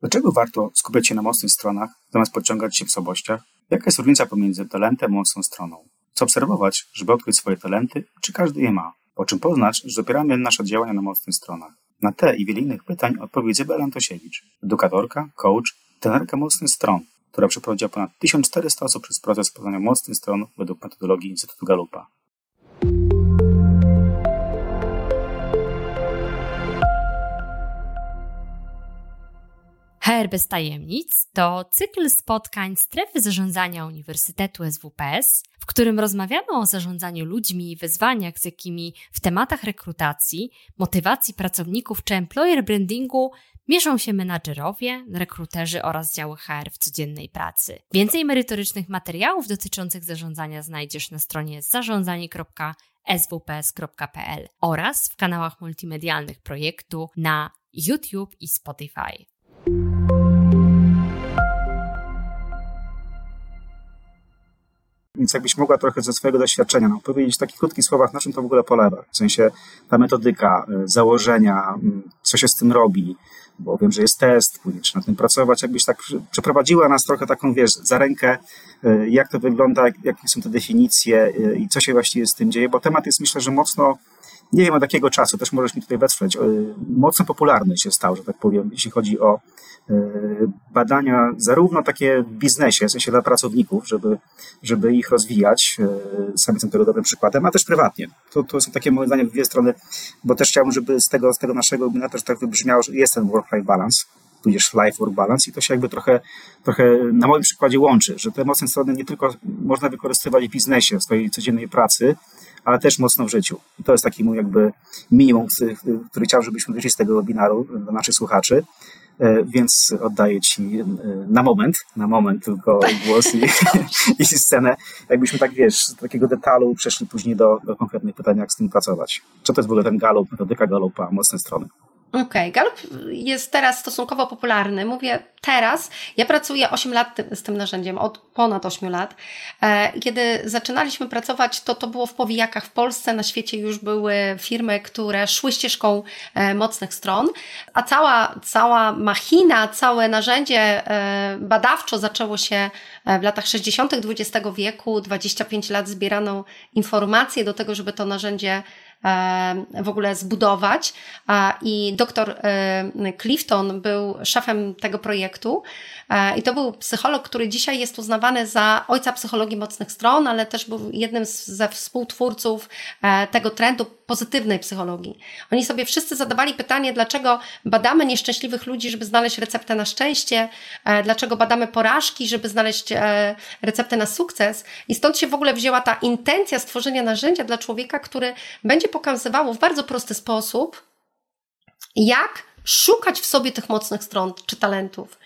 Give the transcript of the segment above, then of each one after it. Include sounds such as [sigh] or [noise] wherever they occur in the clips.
Dlaczego warto skupiać się na mocnych stronach, zamiast podciągać się w słabościach? Jaka jest różnica pomiędzy talentem a mocną stroną? Co obserwować, żeby odkryć swoje talenty, czy każdy je ma? Po czym poznać, że opieramy nasze działania na mocnych stronach? Na te i wiele innych pytań odpowie Izabela Antosiewicz, edukatorka, coach, trenerka mocnych stron, która przeprowadziła ponad 1400 osób przez proces poznania mocnych stron według metodologii Instytutu Galupa. HR bez tajemnic to cykl spotkań strefy zarządzania Uniwersytetu SWPS, w którym rozmawiamy o zarządzaniu ludźmi i wyzwaniach, z jakimi w tematach rekrutacji, motywacji pracowników czy employer brandingu mierzą się menadżerowie, rekruterzy oraz działy HR w codziennej pracy. Więcej merytorycznych materiałów dotyczących zarządzania znajdziesz na stronie zarządzanie.swps.pl oraz w kanałach multimedialnych projektu na YouTube i Spotify. Więc jakbyś mogła trochę ze swojego doświadczenia nam powiedzieć w takich krótkich słowach, na czym to w ogóle polega? W sensie ta metodyka, y, założenia, mm, co się z tym robi, bo wiem, że jest test, później trzeba na tym pracować. Jakbyś tak przeprowadziła nas trochę taką, wiesz, za rękę, y, jak to wygląda, jakie są te definicje y, i co się właściwie z tym dzieje, bo temat jest myślę, że mocno nie wiem od jakiego czasu, też możesz mi tutaj wesprzeć, mocno popularny się stał, że tak powiem, jeśli chodzi o badania zarówno takie w biznesie, w sensie dla pracowników, żeby, żeby ich rozwijać, e, sam jestem tego dobrym przykładem, a też prywatnie. To, to są takie moje zdanie w dwie strony, bo też chciałbym, żeby z tego, z tego naszego webinaru też tak wybrzmiało, że jest ten work-life balance, tudzież life-work balance i to się jakby trochę, trochę na moim przykładzie łączy, że te mocne strony nie tylko można wykorzystywać w biznesie, w swojej codziennej pracy, ale też mocno w życiu. I to jest taki mój jakby minimum, który chciałbym, żebyśmy wyszli z tego webinaru dla naszych słuchaczy. E, więc oddaję Ci e, na moment, na moment tylko głos i, [laughs] i scenę. Jakbyśmy tak, wiesz, z takiego detalu przeszli później do, do konkretnych pytań, jak z tym pracować. Co to jest w ogóle ten galup, metodyka galupa, mocne strony? Okej, okay. Jest teraz stosunkowo popularny. Mówię teraz, ja pracuję 8 lat z tym narzędziem, od ponad 8 lat. E, kiedy zaczynaliśmy pracować, to to było w powijakach w Polsce, na świecie już były firmy, które szły ścieżką e, mocnych stron, a cała, cała machina, całe narzędzie e, badawczo zaczęło się w latach 60. XX wieku, 25 lat zbierano informacje do tego, żeby to narzędzie w ogóle zbudować. I doktor Clifton był szefem tego projektu. I to był psycholog, który dzisiaj jest uznawany za ojca psychologii mocnych stron, ale też był jednym ze współtwórców e, tego trendu pozytywnej psychologii. Oni sobie wszyscy zadawali pytanie, dlaczego badamy nieszczęśliwych ludzi, żeby znaleźć receptę na szczęście, e, dlaczego badamy porażki, żeby znaleźć e, receptę na sukces. I stąd się w ogóle wzięła ta intencja stworzenia narzędzia dla człowieka, który będzie pokazywało w bardzo prosty sposób, jak szukać w sobie tych mocnych stron czy talentów.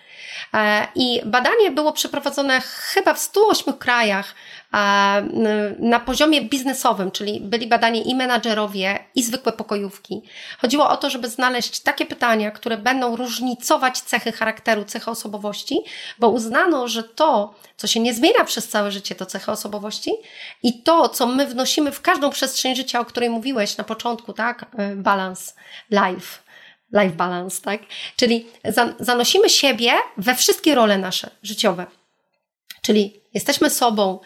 E, I badanie było przeprowadzone chyba w 108 krajach e, na poziomie biznesowym, czyli byli badani i menadżerowie, i zwykłe pokojówki. Chodziło o to, żeby znaleźć takie pytania, które będą różnicować cechy charakteru, cechy osobowości, bo uznano, że to, co się nie zmienia przez całe życie, to cechy osobowości i to, co my wnosimy w każdą przestrzeń życia, o której mówiłeś na początku, tak? E, balance, life life balance, tak? Czyli zanosimy siebie we wszystkie role nasze życiowe. Czyli jesteśmy sobą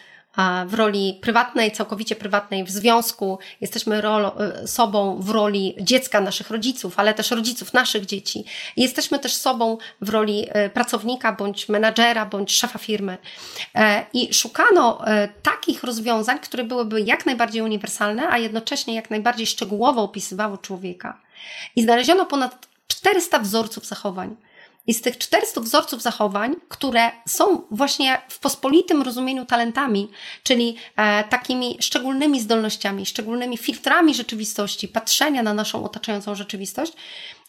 w roli prywatnej, całkowicie prywatnej, w związku, jesteśmy e, sobą w roli dziecka naszych rodziców, ale też rodziców naszych dzieci. Jesteśmy też sobą w roli e, pracownika, bądź menadżera, bądź szefa firmy. E, I szukano takich rozwiązań, które byłyby jak najbardziej uniwersalne, a jednocześnie jak najbardziej szczegółowo opisywały człowieka. I znaleziono ponad 400 wzorców zachowań. I z tych 400 wzorców zachowań, które są właśnie w pospolitym rozumieniu talentami, czyli e, takimi szczególnymi zdolnościami, szczególnymi filtrami rzeczywistości, patrzenia na naszą otaczającą rzeczywistość,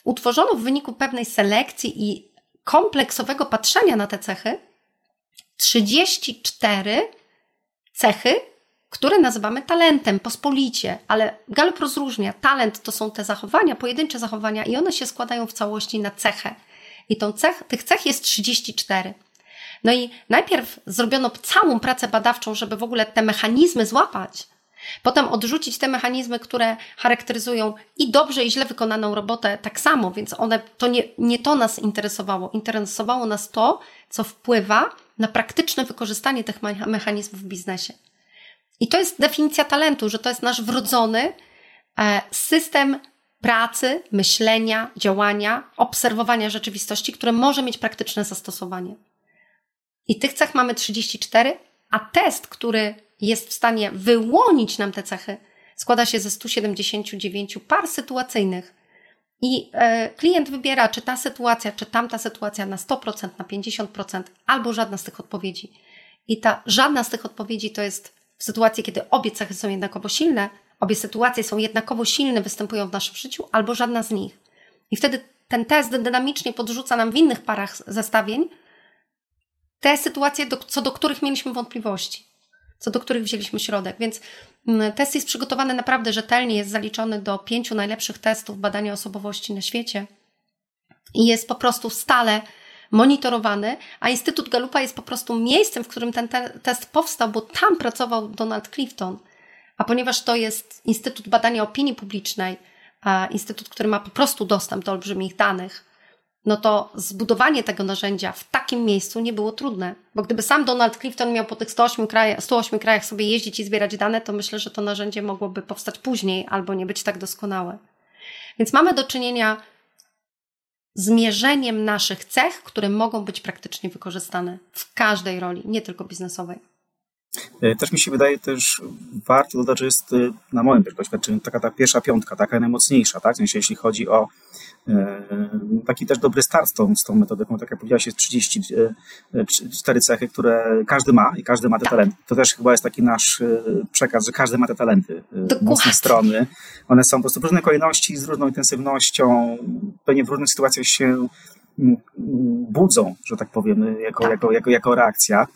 utworzono w wyniku pewnej selekcji i kompleksowego patrzenia na te cechy 34 cechy, które nazywamy talentem pospolicie, ale Gallup rozróżnia. Talent to są te zachowania, pojedyncze zachowania i one się składają w całości na cechę. I tą cech, tych cech jest 34. No i najpierw zrobiono całą pracę badawczą, żeby w ogóle te mechanizmy złapać, Potem odrzucić te mechanizmy, które charakteryzują i dobrze, i źle wykonaną robotę tak samo, więc one, to nie, nie to nas interesowało. Interesowało nas to, co wpływa na praktyczne wykorzystanie tych mechanizmów w biznesie. I to jest definicja talentu, że to jest nasz wrodzony e, system pracy, myślenia, działania, obserwowania rzeczywistości, które może mieć praktyczne zastosowanie. I tych cech mamy 34, a test, który jest w stanie wyłonić nam te cechy, składa się ze 179 par sytuacyjnych. I e, klient wybiera, czy ta sytuacja, czy tamta sytuacja na 100%, na 50%, albo żadna z tych odpowiedzi. I ta żadna z tych odpowiedzi to jest w sytuacji, kiedy obie cechy są jednakowo silne, obie sytuacje są jednakowo silne, występują w naszym życiu, albo żadna z nich. I wtedy ten test dynamicznie podrzuca nam w innych parach zestawień te sytuacje, do, co do których mieliśmy wątpliwości, co do których wzięliśmy środek. Więc mm, test jest przygotowany naprawdę rzetelnie, jest zaliczony do pięciu najlepszych testów badania osobowości na świecie i jest po prostu stale monitorowany, a Instytut Galupa jest po prostu miejscem, w którym ten te test powstał, bo tam pracował Donald Clifton. A ponieważ to jest Instytut Badania Opinii Publicznej, instytut, który ma po prostu dostęp do olbrzymich danych, no to zbudowanie tego narzędzia w takim miejscu nie było trudne. Bo gdyby sam Donald Clifton miał po tych 108 krajach, 108 krajach sobie jeździć i zbierać dane, to myślę, że to narzędzie mogłoby powstać później albo nie być tak doskonałe. Więc mamy do czynienia z mierzeniem naszych cech, które mogą być praktycznie wykorzystane w każdej roli, nie tylko biznesowej. E, też mi się wydaje też warto dodać, że jest e, na moim doświadczeniu taka ta pierwsza piątka, taka najmocniejsza, tak? W sensie, jeśli chodzi o e, taki też dobry start z tą, z tą metodyką, tak jak powiedziałaś, jest 34 cechy, które każdy ma i każdy ma te tak. talenty. To też chyba jest taki nasz przekaz, że każdy ma te talenty, Dokładnie. mocne strony. One są po prostu w różnej kolejności, z różną intensywnością, pewnie w różnych sytuacjach się budzą, że tak powiem, jako, tak. jako, jako, jako reakcja.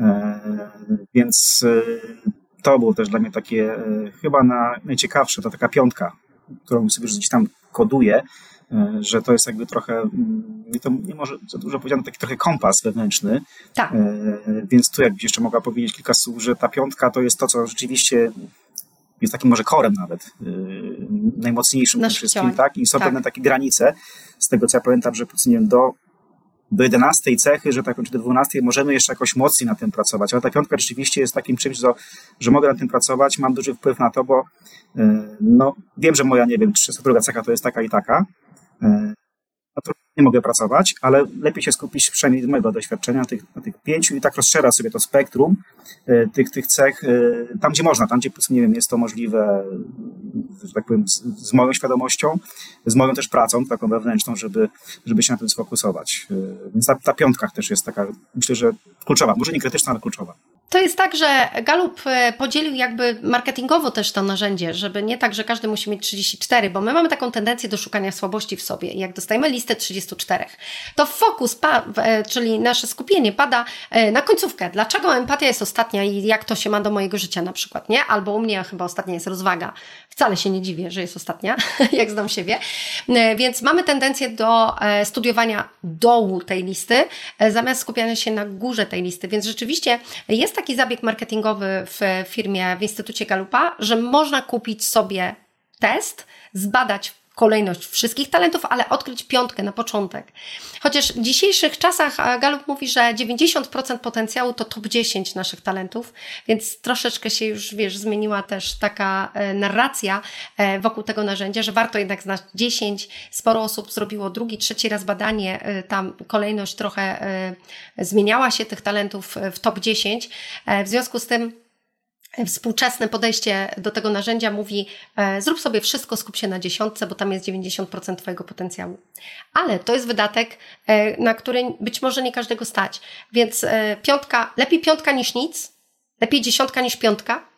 E, więc e, to było też dla mnie takie e, chyba na, najciekawsze, to taka piątka, którą sobie już gdzieś tam koduję, że to jest jakby trochę, mm, nie, to nie może za dużo powiedziano, taki trochę kompas wewnętrzny. Tak. Więc tu jakbyś jeszcze mogła powiedzieć kilka słów, że ta piątka to jest to, co rzeczywiście jest takim może korem nawet, najmocniejszym tym wszystkim, tak? I są tak. pewne takie granice, z tego co ja pamiętam, że nie wiem, do do 11 cechy, że tak czy do 12 możemy jeszcze jakoś mocniej na tym pracować. Ale ta piątka rzeczywiście jest takim czymś, że, że mogę na tym pracować, mam duży wpływ na to, bo e, no, wiem, że moja, nie wiem, 32 cecha to jest taka i taka. E, nie mogę pracować, ale lepiej się skupić przynajmniej z mojego doświadczenia na tych, na tych pięciu i tak rozszerza sobie to spektrum e, tych, tych cech tam, gdzie można, tam, gdzie nie wiem, jest to możliwe, że tak powiem, z, z moją świadomością, z moją też pracą taką wewnętrzną, żeby, żeby się na tym sfokusować. Więc ta, ta piątka też jest taka, myślę, że kluczowa, może nie krytyczna, ale kluczowa. To jest tak, że Galup e, podzielił jakby marketingowo też to narzędzie, żeby nie tak, że każdy musi mieć 34, bo my mamy taką tendencję do szukania słabości w sobie. Jak dostajemy listę 34, to fokus, e, czyli nasze skupienie pada e, na końcówkę. Dlaczego empatia jest ostatnia i jak to się ma do mojego życia na przykład, nie? Albo u mnie chyba ostatnia jest rozwaga. Wcale się nie dziwię, że jest ostatnia, [laughs] jak znam siebie. Więc mamy tendencję do studiowania dołu tej listy, zamiast skupiania się na górze tej listy. Więc rzeczywiście jest taki zabieg marketingowy w firmie, w Instytucie Galupa, że można kupić sobie test, zbadać kolejność wszystkich talentów, ale odkryć piątkę na początek. Chociaż w dzisiejszych czasach Galup mówi, że 90% potencjału to top 10 naszych talentów, więc troszeczkę się już, wiesz, zmieniła też taka e, narracja e, wokół tego narzędzia, że warto jednak znać 10. Sporo osób zrobiło drugi, trzeci raz badanie, e, tam kolejność trochę zmieniała się tych talentów w top 10. W związku z tym Współczesne podejście do tego narzędzia mówi: e, zrób sobie wszystko, skup się na dziesiątce, bo tam jest 90% Twojego potencjału. Ale to jest wydatek, e, na który być może nie każdego stać. Więc e, piątka, lepiej piątka niż nic, lepiej dziesiątka niż piątka.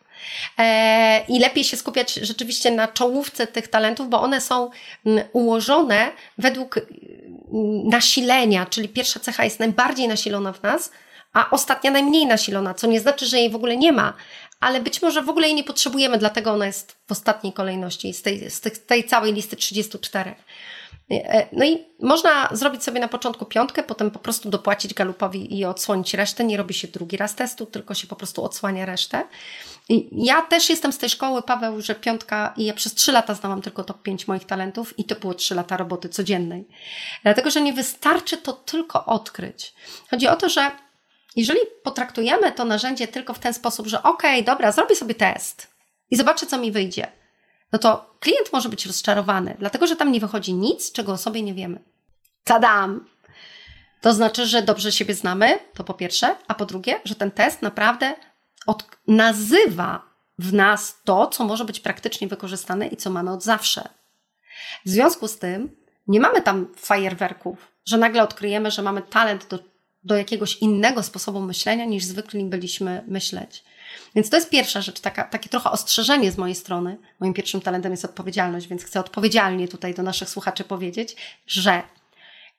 I lepiej się skupiać rzeczywiście na czołówce tych talentów, bo one są ułożone według nasilenia, czyli pierwsza cecha jest najbardziej nasilona w nas, a ostatnia najmniej nasilona, co nie znaczy, że jej w ogóle nie ma, ale być może w ogóle jej nie potrzebujemy, dlatego ona jest w ostatniej kolejności z tej, z tej całej listy 34. E, no i można zrobić sobie na początku piątkę, potem po prostu dopłacić galupowi i odsłonić resztę. Nie robi się drugi raz testu, tylko się po prostu odsłania resztę. Ja też jestem z tej szkoły, Paweł, że piątka, i ja przez trzy lata znałam tylko top 5 moich talentów i to było trzy lata roboty codziennej. Dlatego, że nie wystarczy to tylko odkryć. Chodzi o to, że jeżeli potraktujemy to narzędzie tylko w ten sposób, że okej, okay, dobra, zrobię sobie test i zobaczę, co mi wyjdzie – no to klient może być rozczarowany, dlatego że tam nie wychodzi nic, czego o sobie nie wiemy. Tadam! To znaczy, że dobrze siebie znamy, to po pierwsze, a po drugie, że ten test naprawdę od, nazywa w nas to, co może być praktycznie wykorzystane i co mamy od zawsze. W związku z tym nie mamy tam fajerwerków, że nagle odkryjemy, że mamy talent do, do jakiegoś innego sposobu myślenia niż zwykli byliśmy myśleć. Więc to jest pierwsza rzecz, taka, takie trochę ostrzeżenie z mojej strony. Moim pierwszym talentem jest odpowiedzialność, więc chcę odpowiedzialnie tutaj do naszych słuchaczy powiedzieć, że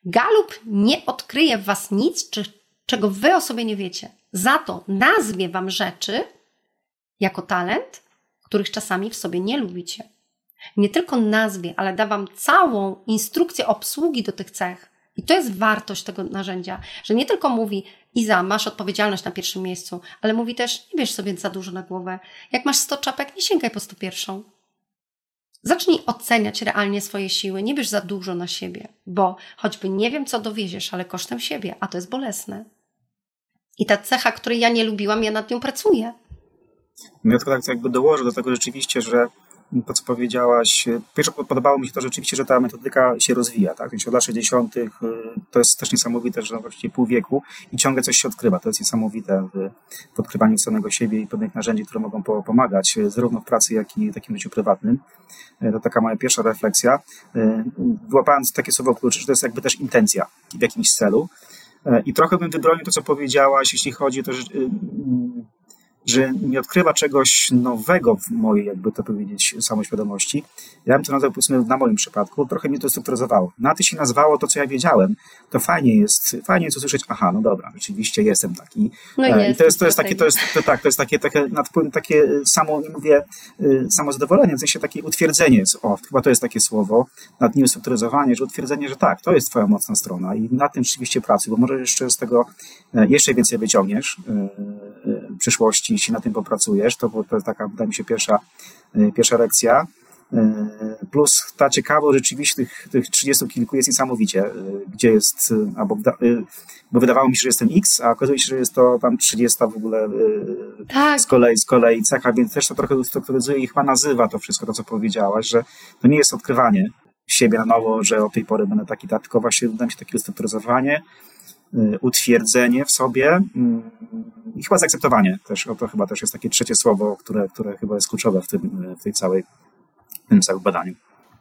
Galup nie odkryje w Was nic, czy, czego Wy o sobie nie wiecie. Za to nazwie Wam rzeczy jako talent, których czasami w sobie nie lubicie. Nie tylko nazwie, ale da Wam całą instrukcję obsługi do tych cech. I to jest wartość tego narzędzia, że nie tylko mówi, Iza, masz odpowiedzialność na pierwszym miejscu, ale mówi też, nie bierz sobie za dużo na głowę. Jak masz 100 czapek, nie sięgaj po 101. Zacznij oceniać realnie swoje siły, nie bierz za dużo na siebie, bo choćby nie wiem, co dowieziesz, ale kosztem siebie, a to jest bolesne. I ta cecha, której ja nie lubiłam, ja nad nią pracuję. Ja tylko tak jakby dołożę do tego rzeczywiście, że to, co powiedziałaś. Pierwsze podobało mi się to rzeczywiście, że ta metodyka się rozwija, tak? Od lat 60. Y, to jest też niesamowite, że właściwie pół wieku i ciągle coś się odkrywa. To jest niesamowite w, w odkrywaniu samego siebie i pewnych narzędzi, które mogą pomagać y, zarówno w pracy, jak i w takim życiu prywatnym. To taka moja pierwsza refleksja. Wyłapając takie słowo klucze, że to jest jakby też intencja w jakimś celu. I trochę bym wybronił to, co powiedziałaś, jeśli chodzi to, że nie odkrywa czegoś nowego w mojej, jakby to powiedzieć, samoświadomości. Ja bym to nazwał, powiedzmy, na moim przypadku, trochę mnie to strukturyzowało. Na ty się nazwało to, co ja wiedziałem, to fajnie jest, fajnie jest usłyszeć, aha, no dobra, rzeczywiście jestem taki. No jest, I to jest, to jest takie, to jest, to, tak, to jest takie, takie, takie samo, nie mówię, y, samo zadowolenie, w sensie takie utwierdzenie, o, chyba to jest takie słowo, nad nim strukturyzowanie, że utwierdzenie, że tak, to jest twoja mocna strona i na tym rzeczywiście pracuj, bo może jeszcze z tego e, jeszcze więcej wyciągniesz e, e, przyszłości, jeśli na tym popracujesz, to, to jest taka, wydaje mi się, pierwsza, y, pierwsza lekcja. Y, plus ta ciekawość rzeczywiście tych, tych 30 kilku jest niesamowicie, y, gdzie jest, albo bo wydawało mi się, że jestem X, a okazuje się, że jest to tam 30 w ogóle tak. z, kolei, z kolei cecha, więc też to trochę strukturyzuje i chyba nazywa to wszystko, to co powiedziałaś, że to nie jest odkrywanie siebie na nowo, że od tej pory będę taki, tak, tylko właśnie wydaje mi się takie ustrukturyzowanie, Y, utwierdzenie w sobie mm, i chyba zaakceptowanie też. To chyba też jest takie trzecie słowo, które, które chyba jest kluczowe w tym, w tej całej, w tym całym badaniu.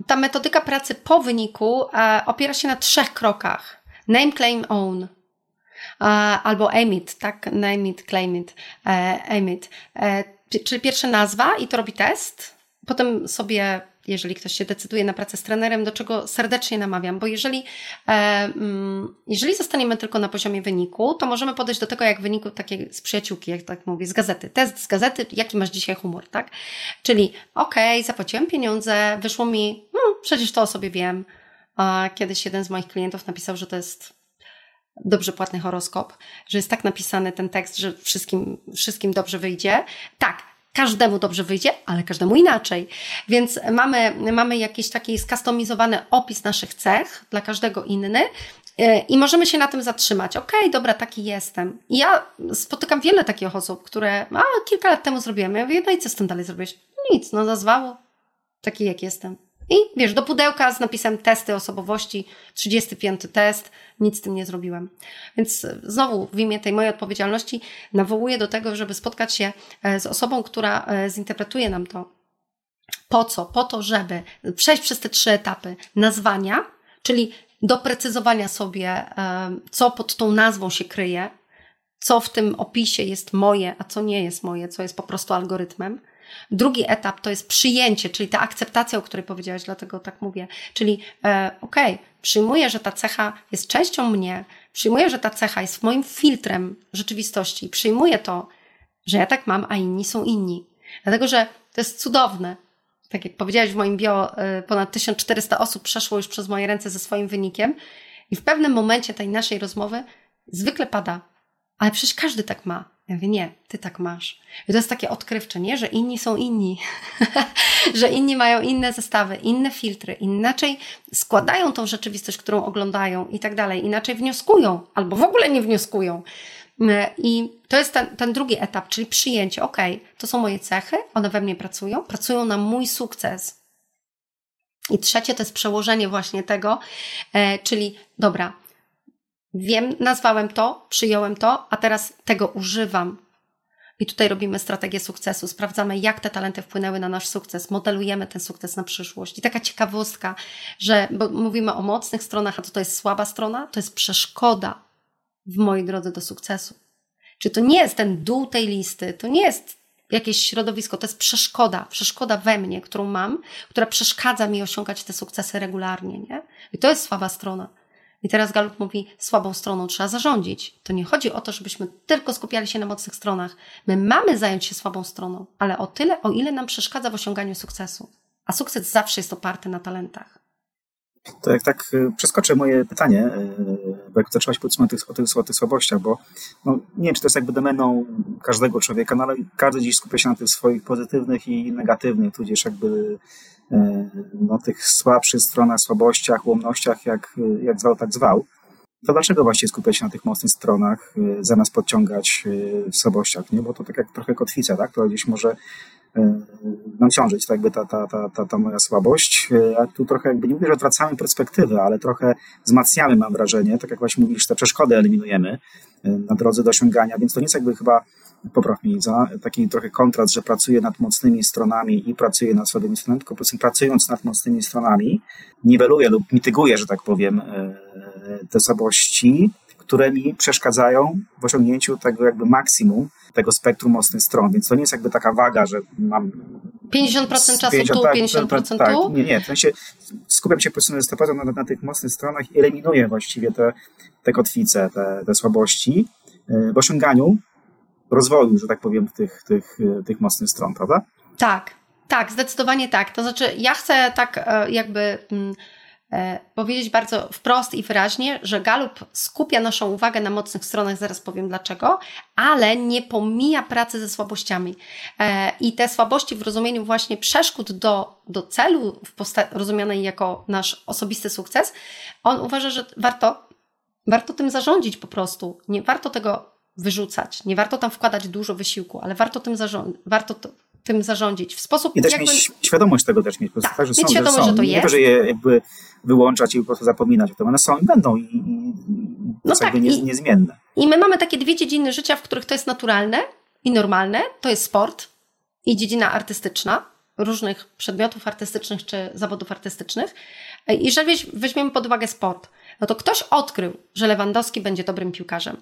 Ta metodyka pracy po wyniku e, opiera się na trzech krokach. Name, claim, own. E, albo aim it, tak? Name it, claim it, e, aim it. E, czyli pierwsza nazwa i to robi test. Potem sobie jeżeli ktoś się decyduje na pracę z trenerem, do czego serdecznie namawiam, bo jeżeli, e, mm, jeżeli zostaniemy tylko na poziomie wyniku, to możemy podejść do tego jak wyniku takiej z przyjaciółki, jak tak mówię, z gazety. Test z gazety, jaki masz dzisiaj humor, tak? Czyli okej, okay, zapłaciłem pieniądze, wyszło mi, no przecież to o sobie wiem. A kiedyś jeden z moich klientów napisał, że to jest dobrze płatny horoskop, że jest tak napisany ten tekst, że wszystkim, wszystkim dobrze wyjdzie. Tak, każdemu dobrze wyjdzie, ale każdemu inaczej. Więc mamy, mamy jakiś taki skustomizowany opis naszych cech, dla każdego inny. E, I możemy się na tym zatrzymać. Okej, okay, dobra, taki jestem. I ja spotykam wiele takich osób, które a, kilka lat temu zrobiłem. Ja mówię, no i co z tym dalej zrobiłeś? Nic, no nazwało. Taki jak jestem. I wiesz, do pudełka z napisem testy osobowości, 35 test, nic z tym nie zrobiłem. Więc znowu w imię tej mojej odpowiedzialności nawołuję do tego, żeby spotkać się e, z osobą, która e, zinterpretuje nam to. Po co? Po to, żeby przejść przez te trzy etapy nazwania, czyli doprecyzowania sobie, e, co pod tą nazwą się kryje, co w tym opisie jest moje, a co nie jest moje, co jest po prostu algorytmem Drugi etap to jest przyjęcie, czyli ta akceptacja, o której powiedziałaś, dlatego tak mówię. Czyli e, okej, okay, przyjmuję, że ta cecha jest częścią mnie, przyjmuję, że ta cecha jest moim filtrem rzeczywistości, przyjmuję to, że ja tak mam, a inni są inni. Dlatego, że to jest cudowne. tak jak powiedziałaś w moim bio, y, ponad 1400 osób przeszło już przez moje ręce ze swoim wynikiem i w pewnym momencie tej naszej rozmowy zwykle pada, ale przecież każdy tak ma. Ja mówię, nie, ty tak masz. I to jest takie odkrywcze, nie? Że inni są inni. [laughs] że inni mają inne zestawy, inne filtry, inaczej składają tą rzeczywistość, którą oglądają i tak dalej. Inaczej wnioskują, albo w ogóle nie wnioskują. I to jest ten, ten drugi etap, czyli przyjęcie. Ok, to są moje cechy, one we mnie pracują, pracują na mój sukces. I trzecie to jest przełożenie właśnie tego, e, czyli dobra, wiem, nazwałem to, przyjąłem to, a teraz tego używam. I tutaj robimy strategię sukcesu, sprawdzamy, jak te talenty wpłynęły na nasz sukces, modelujemy ten sukces na przyszłość. I taka ciekawostka, że bo mówimy o mocnych stronach, a to, to jest słaba strona, to jest przeszkoda w mojej drodze do sukcesu. Czy to nie jest ten dół tej listy, to nie jest jakieś środowisko, to jest przeszkoda, przeszkoda we mnie, którą mam, która przeszkadza mi osiągać te sukcesy regularnie, nie? I to jest słaba strona. I teraz Galup mówi, słabą stroną trzeba zarządzić. To nie chodzi o to, żebyśmy tylko skupiali się na mocnych stronach. My mamy zająć się słabą stroną, ale o tyle, o ile nam przeszkadza w osiąganiu sukcesu. A sukces zawsze jest oparty na talentach. To jak tak y, przeskoczę moje pytanie, y, bo jak zaczęłaś powiedzmy o tych, o tych, o tych słabościach, bo no, nie wiem, czy to jest jakby domeną każdego człowieka, no ale każdy dziś skupia się na tych swoich pozytywnych i negatywnych, tudzież jakby no, tych słabszych stronach, słabościach, ułomnościach, jak, jak zwał, tak zwał. To dlaczego właśnie skupiać się na tych mocnych stronach, zamiast podciągać w słabościach, nie? Bo to tak jak trochę kotwica, tak? To gdzieś może nam ciążyć, to jakby ta, ta, ta, ta, ta moja słabość. A tu trochę jakby nie mówię, że odwracamy perspektywę, ale trochę wzmacniamy, mam wrażenie, tak jak właśnie mówisz, te przeszkody eliminujemy na drodze do osiągania, więc to nic jakby chyba, popraw mi za taki trochę kontrast, że pracuję nad mocnymi stronami i pracuję nad słabymi stronami, tylko po prostu pracując nad mocnymi stronami niweluję lub mityguję, że tak powiem, te słabości, które mi przeszkadzają w osiągnięciu tego jakby maksimum tego spektrum mocnych stron, więc to nie jest jakby taka waga, że mam 50% czasu 50, tu, tak, 50% tak, tu? Nie, nie, w sensie skupiam się po prostu na, na, na tych mocnych stronach i eliminuję właściwie te, te kotwice, te, te słabości y, w osiąganiu rozwoju, że tak powiem, tych, tych, tych mocnych stron, prawda? Tak, tak, zdecydowanie tak. To znaczy, ja chcę tak e, jakby mm, E, powiedzieć bardzo wprost i wyraźnie, że Galup skupia naszą uwagę na mocnych stronach, zaraz powiem dlaczego, ale nie pomija pracy ze słabościami. E, I te słabości w rozumieniu właśnie przeszkód do, do celu, rozumianej jako nasz osobisty sukces, on uważa, że warto, warto tym zarządzić po prostu. Nie warto tego wyrzucać, nie warto tam wkładać dużo wysiłku, ale warto tym zarządzić, warto to, tym zarządzić w sposób... I też jakby... mieć świadomość tego też mieć. Po tak, tak, że mieć są, świadomość, że, są. że to jest. Nie to, że je jakby wyłączać i po prostu zapominać o tym. One są i będą i, i to no tak, nie, niezmienne. I my mamy takie dwie dziedziny życia, w których to jest naturalne i normalne. To jest sport i dziedzina artystyczna, różnych przedmiotów artystycznych czy zawodów artystycznych. I jeżeli weźmiemy pod uwagę sport, no to ktoś odkrył, że Lewandowski będzie dobrym piłkarzem.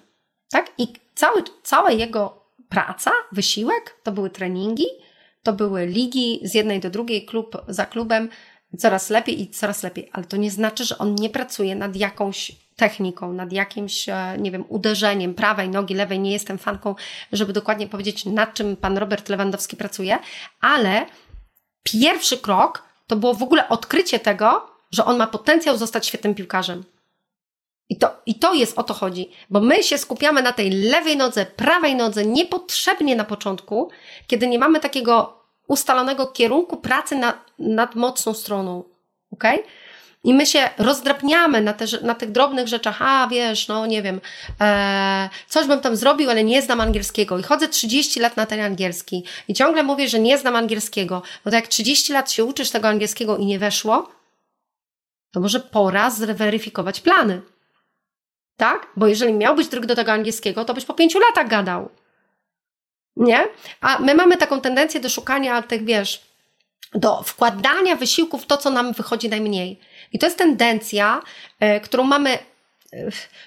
Tak? I cały, cała jego praca, wysiłek to były treningi, to były ligi z jednej do drugiej, klub za klubem, coraz lepiej i coraz lepiej, ale to nie znaczy, że on nie pracuje nad jakąś techniką, nad jakimś, e, nie wiem, uderzeniem prawej nogi, lewej. Nie jestem fanką, żeby dokładnie powiedzieć, nad czym pan Robert Lewandowski pracuje, ale pierwszy krok to było w ogóle odkrycie tego, że on ma potencjał zostać świetnym piłkarzem. I to, I to jest o to chodzi, bo my się skupiamy na tej lewej nodze, prawej nodze niepotrzebnie na początku, kiedy nie mamy takiego ustalonego kierunku pracy nad, nad mocną stroną. ok? I my się rozdrapniamy na, te, na tych drobnych rzeczach. A wiesz, no nie wiem, e, coś bym tam zrobił, ale nie znam angielskiego. I chodzę 30 lat na ten angielski. I ciągle mówię, że nie znam angielskiego. No to jak 30 lat się uczysz tego angielskiego i nie weszło, to może pora zweryfikować plany. Tak? Bo jeżeli miałbyś dróg do tego angielskiego, to byś po pięciu latach gadał. Nie? A my mamy taką tendencję do szukania tych, wiesz, do wkładania wysiłków w to, co nam wychodzi najmniej. I to jest tendencja, y, którą mamy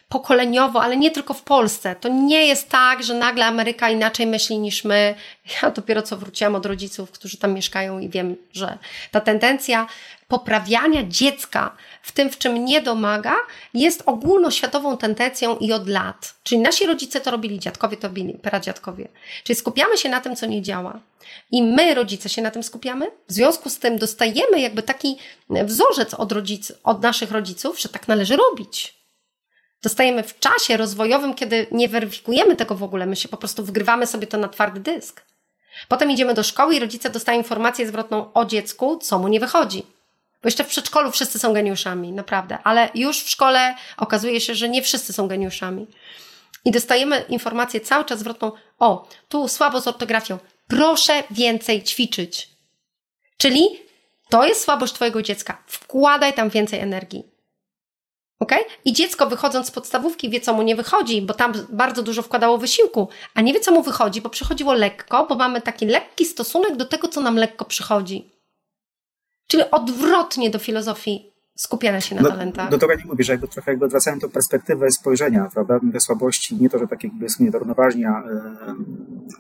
pokoleniowo, ale nie tylko w Polsce. To nie jest tak, że nagle Ameryka inaczej myśli niż my. Ja dopiero co wróciłam od rodziców, którzy tam mieszkają i wiem, że ta tendencja poprawiania dziecka w tym, w czym nie domaga, jest ogólnoświatową tendencją i od lat. Czyli nasi rodzice to robili, dziadkowie to robili, pradziadkowie. Czyli skupiamy się na tym, co nie działa. I my, rodzice, się na tym skupiamy. W związku z tym dostajemy jakby taki wzorzec od, rodzic, od naszych rodziców, że tak należy robić. Dostajemy w czasie rozwojowym, kiedy nie weryfikujemy tego w ogóle, my się po prostu wgrywamy sobie to na twardy dysk. Potem idziemy do szkoły i rodzice dostają informację zwrotną o dziecku, co mu nie wychodzi. Jeszcze w przedszkolu wszyscy są geniuszami, naprawdę, ale już w szkole okazuje się, że nie wszyscy są geniuszami. I dostajemy informację cały czas zwrotną: O, tu słabo z ortografią, proszę więcej ćwiczyć. Czyli to jest słabość Twojego dziecka, wkładaj tam więcej energii. Ok? I dziecko wychodząc z podstawówki wie, co mu nie wychodzi, bo tam bardzo dużo wkładało wysiłku, a nie wie, co mu wychodzi, bo przychodziło lekko, bo mamy taki lekki stosunek do tego, co nam lekko przychodzi. Czyli odwrotnie do filozofii skupiania się na no, talentach. Do tego nie mówię, że jakby trochę jakby odwracałem tą perspektywę spojrzenia, prawda? Te słabości, nie to, że tak jakby jest niedorównoważnia e,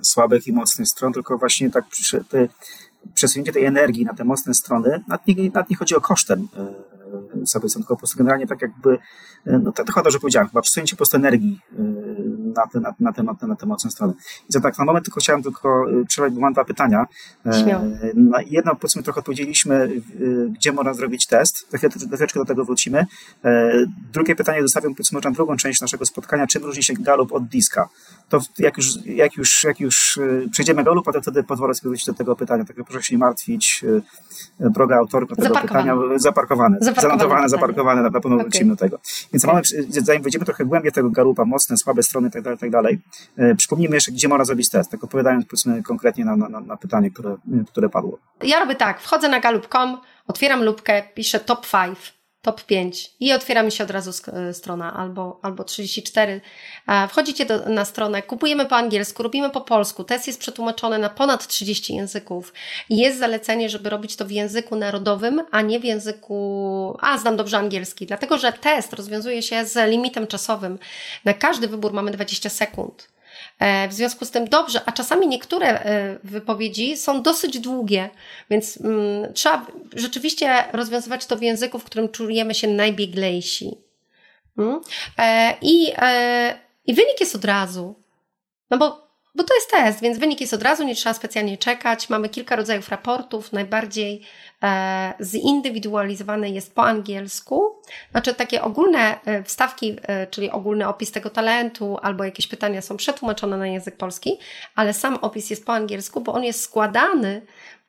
słabych i mocnych stron, tylko właśnie tak te, przesunięcie tej energii na te mocne strony, nad nie, nad nie chodzi o kosztem e, sobie, po prostu generalnie tak jakby, e, no to, chyba dobrze powiedziałem, chyba przesunięcie po prostu energii e, na te, na, na, te, na te mocne strony. I za tak na moment tylko chciałem tylko y, przerwać, bo mam dwa pytania. E, Śmiało. Na jedno powiedzmy trochę odpowiedzieliśmy, gdzie można zrobić test. Troszeczkę do tego wrócimy. E, drugie pytanie zostawiam powiedzmy na drugą część naszego spotkania. Czym różni się Galup od Diska? To jak już, jak już, jak już przejdziemy Galup, to wtedy pozwolę sobie wrócić do tego pytania. Także proszę się nie martwić. Droga autorka tego pytania. Zaparkowane. Zanotowane, zaparkowane. Na pewno okay. wrócimy do tego. Więc okay. mamy, zanim wejdziemy trochę głębiej tego Galupa, mocne, słabe strony tak dalej, tak. E, przypomnijmy jeszcze, gdzie można zrobić test, tak odpowiadając powiedzmy konkretnie na, na, na pytanie, które, które padło. Ja robię tak, wchodzę na galup.com, otwieram lubkę, piszę top 5, top 5 i otwiera mi się od razu e, strona albo, albo 34. Wchodzicie do, na stronę, kupujemy po angielsku, robimy po polsku. Test jest przetłumaczony na ponad 30 języków jest zalecenie, żeby robić to w języku narodowym, a nie w języku, a znam dobrze angielski, dlatego że test rozwiązuje się z limitem czasowym. Na każdy wybór mamy 20 sekund. E, w związku z tym dobrze, a czasami niektóre e, wypowiedzi są dosyć długie, więc mm, trzeba rzeczywiście rozwiązywać to w języku, w którym czujemy się najbieglejsi. Mm? E, I, I wynik jest od razu. No bo bo to jest test, więc wynik jest od razu, nie trzeba specjalnie czekać. Mamy kilka rodzajów raportów. Najbardziej e, zindywidualizowany jest po angielsku. Znaczy takie ogólne e, wstawki, e, czyli ogólny opis tego talentu albo jakieś pytania są przetłumaczone na język polski, ale sam opis jest po angielsku, bo on jest składany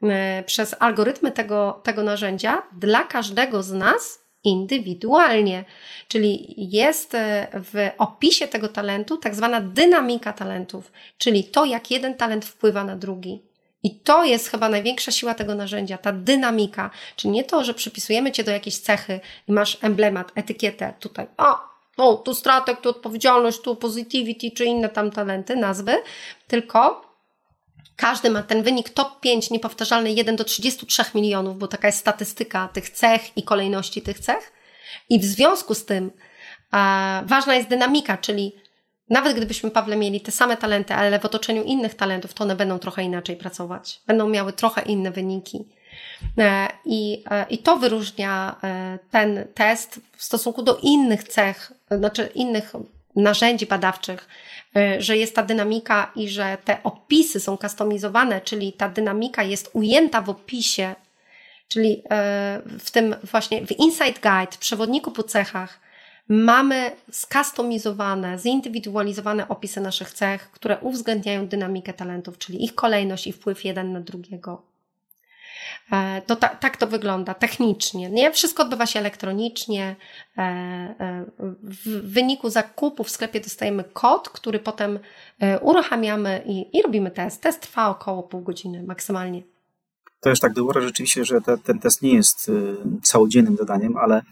e, przez algorytmy tego, tego narzędzia dla każdego z nas indywidualnie. Czyli jest e, w opisie tego talentu tak zwana dynamika talentów, czyli to, jak jeden talent wpływa na drugi. I to jest chyba największa siła tego narzędzia, ta dynamika. Czyli nie to, że przypisujemy cię do jakiejś cechy i masz emblemat, etykietę tutaj. O, o tu stratek, tu odpowiedzialność, tu positivity, czy inne tam talenty, nazwy, tylko każdy ma ten wynik top 5 niepowtarzalny 1 do 33 milionów, bo taka jest statystyka tych cech i kolejności tych cech. I w związku z tym ważna jest dynamika, czyli nawet gdybyśmy, Pawle, mieli te same talenty, ale w otoczeniu innych talentów, to one będą trochę inaczej pracować. Będą miały trochę inne wyniki. E, I, e, I to wyróżnia e, ten test w stosunku do innych cech, znaczy innych narzędzi badawczych, Y, że jest ta dynamika i że te opisy są kustomizowane, czyli ta dynamika jest ujęta w opisie, czyli y, w tym właśnie w Insight Guide, przewodniku po cechach, mamy skustomizowane, zindywidualizowane opisy naszych cech, które uwzględniają dynamikę talentów, czyli ich kolejność i wpływ jeden na drugiego. E, to ta, tak to wygląda technicznie. Nie? Wszystko odbywa się elektronicznie. E, e, w wyniku zakupu w sklepie dostajemy kod, który potem uruchamiamy i, i robimy test. Test trwa około pół godziny maksymalnie. To już tak było rzeczywiście, że te, ten test nie jest całodziennym zadaniem, ale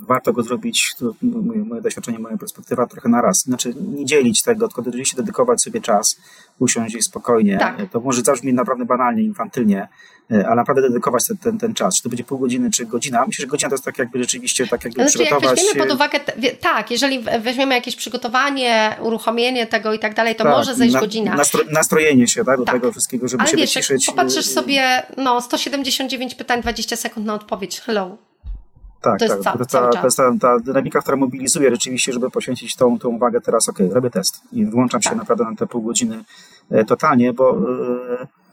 warto go zrobić, to moje, doświadczenie, moja perspektywa trochę na raz. Znaczy nie dzielić tego, tylko rzeczywiście dedykować sobie czas, usiąść i spokojnie. Tak. To może zabrzmi naprawdę banalnie, infantylnie, e, ale naprawdę dedykować ten, ten, ten czas. Czy to będzie pół godziny, czy godzina? Myślę, że godzina to jest tak jakby rzeczywiście tak jakby znaczy, przygotować. Jak weźmiemy pod uwagę, tak, jeżeli weźmiemy jakieś przygotowanie, uruchomienie tego i tak dalej, to tak, może zejść na, godzina. Nastro, nastrojenie się tak, do tak. tego wszystkiego, żeby ale się wiesz, wyciszyć. popatrzysz sobie, no 179 pytań, 20 sekund na odpowiedź. Hello. Tak, to tak. Jest ta, to jest ta, ta, dynamika, która mobilizuje rzeczywiście, żeby poświęcić tą, tą uwagę teraz, ok, robię test i włączam tak. się naprawdę na te pół godziny e, totalnie, bo E,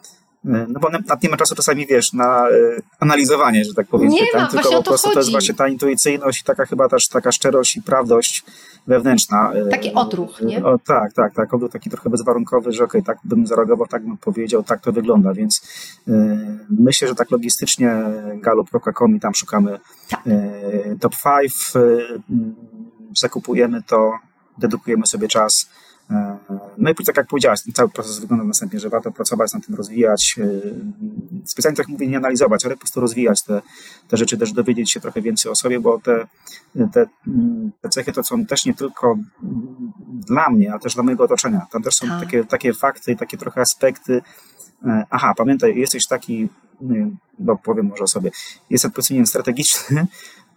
no bo nawet nie ma czasu czasami, wiesz, na e, analizowanie, że tak powiem, nie pytań, ma, tylko po prostu chodzi. to jest właśnie ta intuicyjność i taka chyba też taka szczerość i prawdość wewnętrzna. E, taki odruch, nie? O, tak, tak, tak, odruch taki trochę bezwarunkowy, że okej, okay, tak bym zareagował, tak bym powiedział, tak to wygląda, więc y, myślę, że tak logistycznie galup.com i tam szukamy tak. y, top 5, y, zakupujemy to, dedykujemy sobie czas, no i tak jak powiedziałaś, ten cały proces wygląda następnie, że warto pracować nad tym, rozwijać. E, specjalnie tak mówię, nie analizować, ale po prostu rozwijać te, te rzeczy, też dowiedzieć się trochę więcej o sobie, bo te, te, te cechy to są też nie tylko dla mnie, ale też dla mojego otoczenia. Tam też są takie, takie fakty, takie trochę aspekty. E, aha, pamiętaj, jesteś taki, bo powiem może o sobie, jestem powiedzmy strategiczny,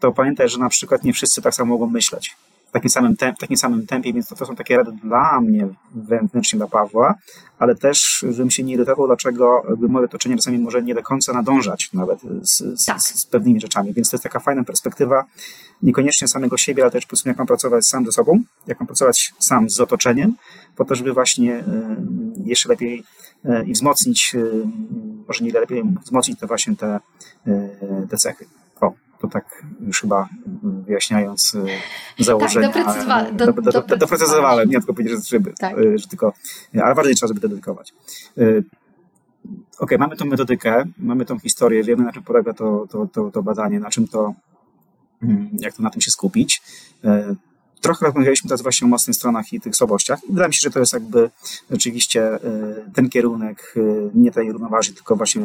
to pamiętaj, że na przykład nie wszyscy tak samo mogą myśleć takim samym, temp, takim samym tempie, więc to, to są takie rady dla mnie wewnętrznie, dla Pawła, ale też, żebym się nie irytował, dlaczego moje otoczenie czasami może nie do końca nadążać nawet z, z, tak. z, pewnymi rzeczami, więc to jest taka fajna perspektywa, niekoniecznie samego siebie, ale też po prostu jak mam pracować sam ze sobą, jak mam pracować sam z otoczeniem, po to, żeby właśnie y, jeszcze lepiej y, i wzmocnić, y, może nie lepiej, wzmocnić te właśnie te, te cechy. To tak już chyba wyjaśniając e, założenia. Tak, doprecyzowa- do, do, do, do, doprecyzowałem, nie tylko powiedzieć, że, tak. E, że tylko, ale bardziej trzeba, żeby dedykować. E, ok, mamy tą metodykę, mamy tą historię, wiemy na czym polega to, to, to, to badanie, na czym to, mm, jak to na tym się skupić. Trochę rozmawialiśmy teraz właśnie o mocnych stronach i tych słabościach. I wydaje mi się, że to jest jakby rzeczywiście ten kierunek nie tej równoważy, tylko właśnie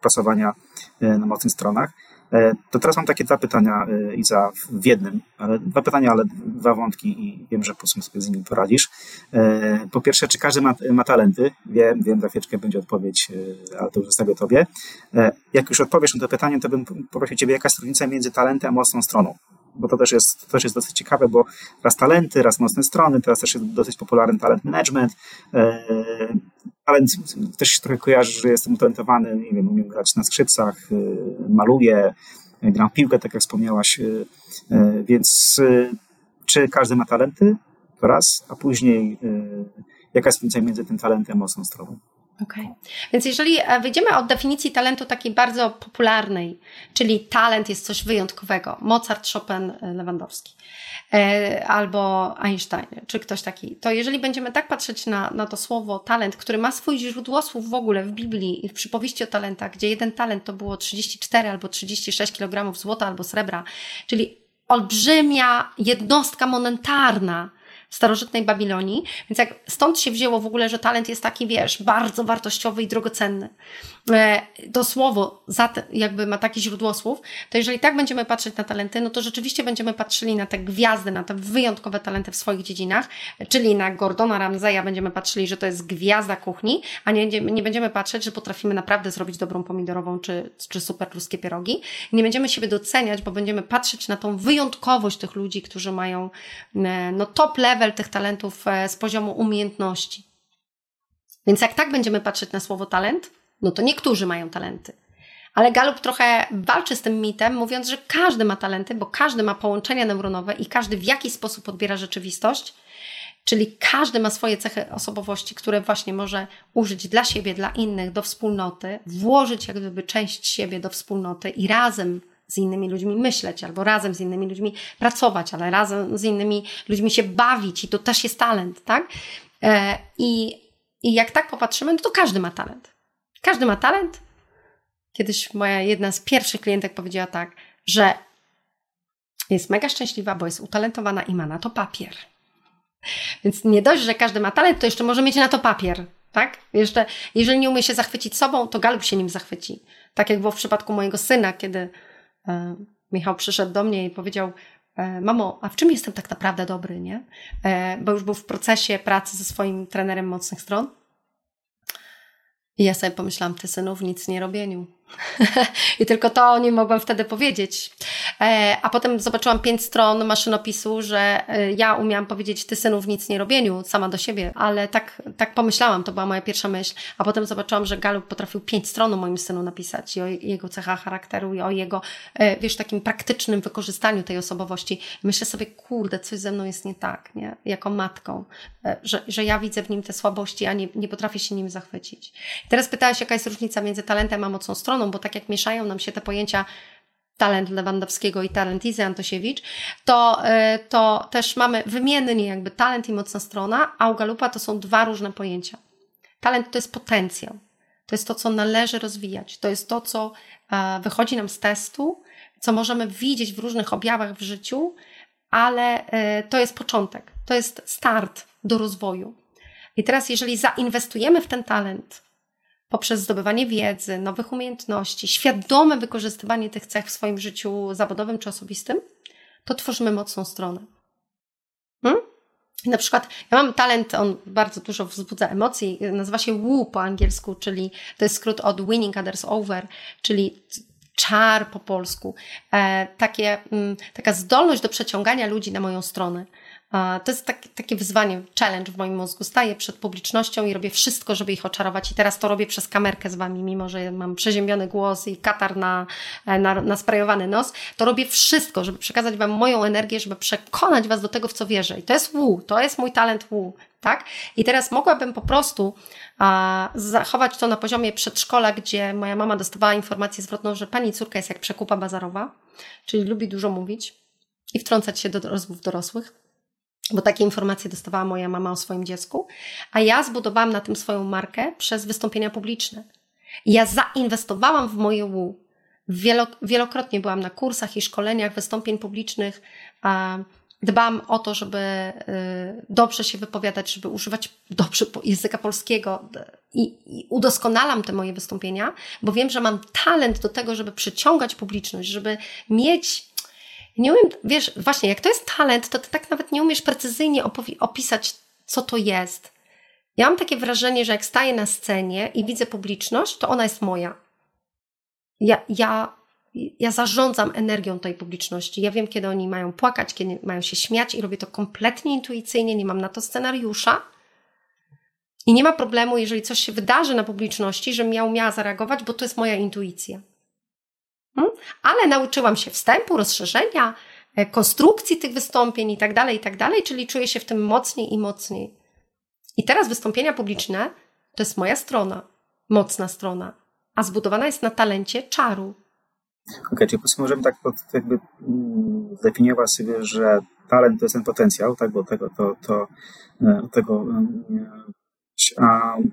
pracowania na mocnych stronach. E, to teraz mam takie dwa pytania, e, Iza, w jednym. Dwa pytania, ale dwa wątki i wiem, że po prostu sobie z nimi poradzisz. E, po pierwsze, czy każdy ma, ma talenty? Wiem, wiem, za chwileczkę będzie odpowiedź, ale to już zostawię tobie. Jak już odpowiesz na to pytanie, to bym poprosił ciebie, jaka jest różnica między talentem a mocną stroną? Bo to też jest, to też jest dosyć ciekawe, bo raz talenty, raz mocne strony, teraz też jest dosyć popularny talent management ale też się trochę kojarzy, że jestem utalentowany, nie wiem, umiem grać na skrzypcach, y, maluję, gram w piłkę, tak jak wspomniałaś, więc czy każdy ma talenty? To raz, a później jaka jest różnica między tym talentem a mocną stroną? Okay. Więc jeżeli e, wyjdziemy od definicji talentu takiej bardzo popularnej, czyli talent jest coś wyjątkowego, Mozart, Chopin, e, Lewandowski, e, albo Einstein, czy ktoś taki, to jeżeli będziemy tak patrzeć na, na to słowo talent, który ma swój źródłosłów w ogóle w Biblii i w przypowieści o talentach, gdzie jeden talent to było 34 albo 36 kg złota albo srebra, czyli olbrzymia jednostka monetarna, starożytnej Babilonii. Więc jak stąd się wzięło w ogóle, że talent jest taki, wiesz, bardzo wartościowy i drogocenny. E, to słowo jakby ma takie źródło słów, to jeżeli tak będziemy patrzeć na talenty, no to rzeczywiście będziemy patrzyli na te gwiazdy, na te wyjątkowe talenty w swoich dziedzinach, czyli na Gordona Ramsaya będziemy patrzyli, że to jest gwiazda kuchni, a nie, nie będziemy patrzeć, że potrafimy naprawdę zrobić dobrą pomidorową czy, czy super luskie pierogi. Nie będziemy siebie doceniać, bo będziemy patrzeć na tą wyjątkowość tych ludzi, którzy mają e, no, top level tych talentów e, z poziomu umiejętności. Więc jak tak będziemy patrzeć na słowo talent, no to niektórzy mają talenty. Ale Galup trochę walczy z tym mitem, mówiąc, że każdy ma talenty, bo każdy ma połączenia neuronowe i każdy w jakiś sposób odbiera rzeczywistość, czyli każdy ma swoje cechy osobowości, które właśnie może użyć dla siebie, dla innych, do wspólnoty, włożyć jak gdyby część siebie do wspólnoty i razem z innymi ludźmi myśleć, albo razem z innymi ludźmi pracować, ale razem z innymi ludźmi się bawić i to też jest talent, tak? E, I, i jak tak popatrzymy, no to każdy ma talent. Każdy ma talent. Kiedyś moja jedna z pierwszych klientek powiedziała tak, że jest mega szczęśliwa, bo jest utalentowana i ma na to papier. Więc nie dość, że każdy ma talent, to jeszcze może mieć na to papier. Tak? Jeszcze, jeżeli nie umie się zachwycić sobą, to galup się nim zachwyci. Tak jak było w przypadku mojego syna, kiedy Michał przyszedł do mnie i powiedział, e, mamo, a w czym jestem tak naprawdę dobry, nie? E, bo już był w procesie pracy ze swoim trenerem mocnych stron. I ja sobie pomyślałam, ty synów, nic nie robieniu. I tylko to o nim mogłam wtedy powiedzieć. E, a potem zobaczyłam pięć stron maszynopisu, że e, ja umiałam powiedzieć ty synów nic nie robieniu, sama do siebie, ale tak, tak pomyślałam, to była moja pierwsza myśl. A potem zobaczyłam, że Galup potrafił pięć stron o moim synu napisać i o jego cechach charakteru i o jego, e, wiesz, takim praktycznym wykorzystaniu tej osobowości. Myślę sobie, kurde, coś ze mną jest nie tak, nie? Jako matką, że, że ja widzę w nim te słabości, a nie, nie potrafię się nim zachwycić. Teraz pytałaś, jaka jest różnica między talentem a mocną stroną stroną, bo tak jak mieszają nam się te pojęcia talent Lewandowskiego i talent Izy Antosiewicz, to, y, to też mamy wymiennie jakby talent i mocna strona, a u Galupa to są dwa różne pojęcia. Talent to jest potencjał. To jest to, co należy rozwijać. To jest to, co e, wychodzi nam z testu, co możemy widzieć w różnych objawach w życiu, ale e, to jest początek. To jest start do rozwoju. I teraz, jeżeli zainwestujemy w ten talent, poprzez zdobywanie wiedzy, nowych umiejętności, świadome wykorzystywanie tych cech w swoim życiu zawodowym czy osobistym, to tworzymy mocną stronę. Hmm? Na przykład, ja mam talent, on bardzo dużo wzbudza emocji, nazywa się WOO po angielsku, czyli to jest skrót od Winning Others Over, czyli czar po polsku. E, takie, mm, taka zdolność do przeciągania ludzi na moją stronę. To jest tak, takie wyzwanie, challenge w moim mózgu. Staję przed publicznością i robię wszystko, żeby ich oczarować. I teraz to robię przez kamerkę z wami, mimo że mam przeziębiony głos i katar na, na, na nos. To robię wszystko, żeby przekazać wam moją energię, żeby przekonać was do tego, w co wierzę. I to jest wu, to jest mój talent wu, tak? I teraz mogłabym po prostu a, zachować to na poziomie przedszkola, gdzie moja mama dostawała informację zwrotną, że pani córka jest jak przekupa bazarowa, czyli lubi dużo mówić i wtrącać się do rozmów dorosłych bo takie informacje dostawała moja mama o swoim dziecku, a ja zbudowałam na tym swoją markę przez wystąpienia publiczne. ja zainwestowałam w moje łu. Wielokrotnie byłam na kursach i szkoleniach wystąpień publicznych. Dbam o to, żeby y, dobrze się wypowiadać, żeby używać dobrze języka polskiego i, i udoskonalam te moje wystąpienia, bo wiem, że mam talent do tego, żeby przyciągać publiczność, żeby mieć nie umiem, wiesz, właśnie, jak to jest talent, to ty tak nawet nie umiesz precyzyjnie opisać, co to jest. Ja mam takie wrażenie, że jak staję na scenie i widzę publiczność, to ona jest moja. Ja, ja, ja zarządzam energią tej publiczności. Ja wiem, kiedy oni mają płakać, kiedy mają się śmiać i robię to kompletnie intuicyjnie, nie mam na to scenariusza. I nie ma problemu, jeżeli coś się wydarzy na publiczności, że miał, miała zareagować, bo to jest moja intuicja. Hmm? Ale nauczyłam się wstępu, rozszerzenia, e, konstrukcji tych wystąpień i tak dalej, i tak dalej, czyli czuję się w tym mocniej i mocniej. I teraz wystąpienia publiczne to jest moja strona, mocna strona, a zbudowana jest na talencie czaru. Okej, okay, czyli możemy tak jakby mm, zdefiniować sobie, że talent to jest ten potencjał, tak, bo tego, to, to, e, tego mm,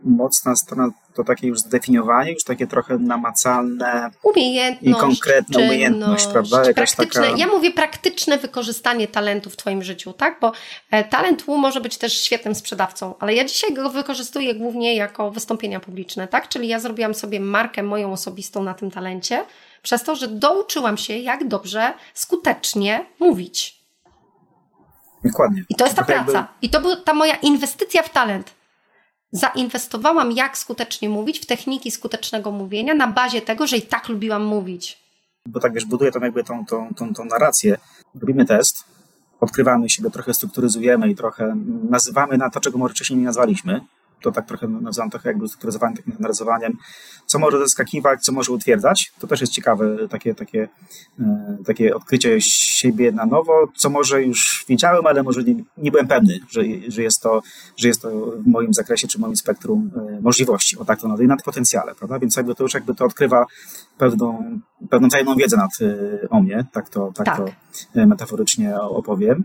mocna strona to takie już zdefiniowanie, już takie trochę namacalne i konkretna umiejętność, prawda? Jakaś taka... Ja mówię praktyczne wykorzystanie talentu w Twoim życiu, tak? Bo e, talent może być też świetnym sprzedawcą, ale ja dzisiaj go wykorzystuję głównie jako wystąpienia publiczne, tak? Czyli ja zrobiłam sobie markę moją osobistą na tym talencie, przez to, że douczyłam się, jak dobrze, skutecznie mówić. Dokładnie. I to jest ta to praca. Jakby... I to była ta moja inwestycja w talent zainwestowałam, jak skutecznie mówić, w techniki skutecznego mówienia na bazie tego, że i tak lubiłam mówić. Bo tak wiesz, buduję tam jakby tą, tą, tą, tą narrację. Robimy test, odkrywamy siebie, trochę strukturyzujemy i trochę nazywamy na to, czego może wcześniej nie nazwaliśmy to tak trochę nazywam trochę jakby strukturyzowaniem, takim narysowaniem, co może zaskakiwać, co może utwierdzać. To też jest ciekawe, takie, takie, e, takie odkrycie siebie na nowo, co może już wiedziałem, ale może nie, nie byłem pewny, że, że, jest to, że jest to w moim zakresie czy w moim spektrum e, możliwości, o tak to nazwijmy, nad potencjale, prawda? Więc jakby to już jakby to odkrywa pewną, pewną tajemną wiedzę nad, e, o mnie, tak to, tak, tak. to metaforycznie opowiem.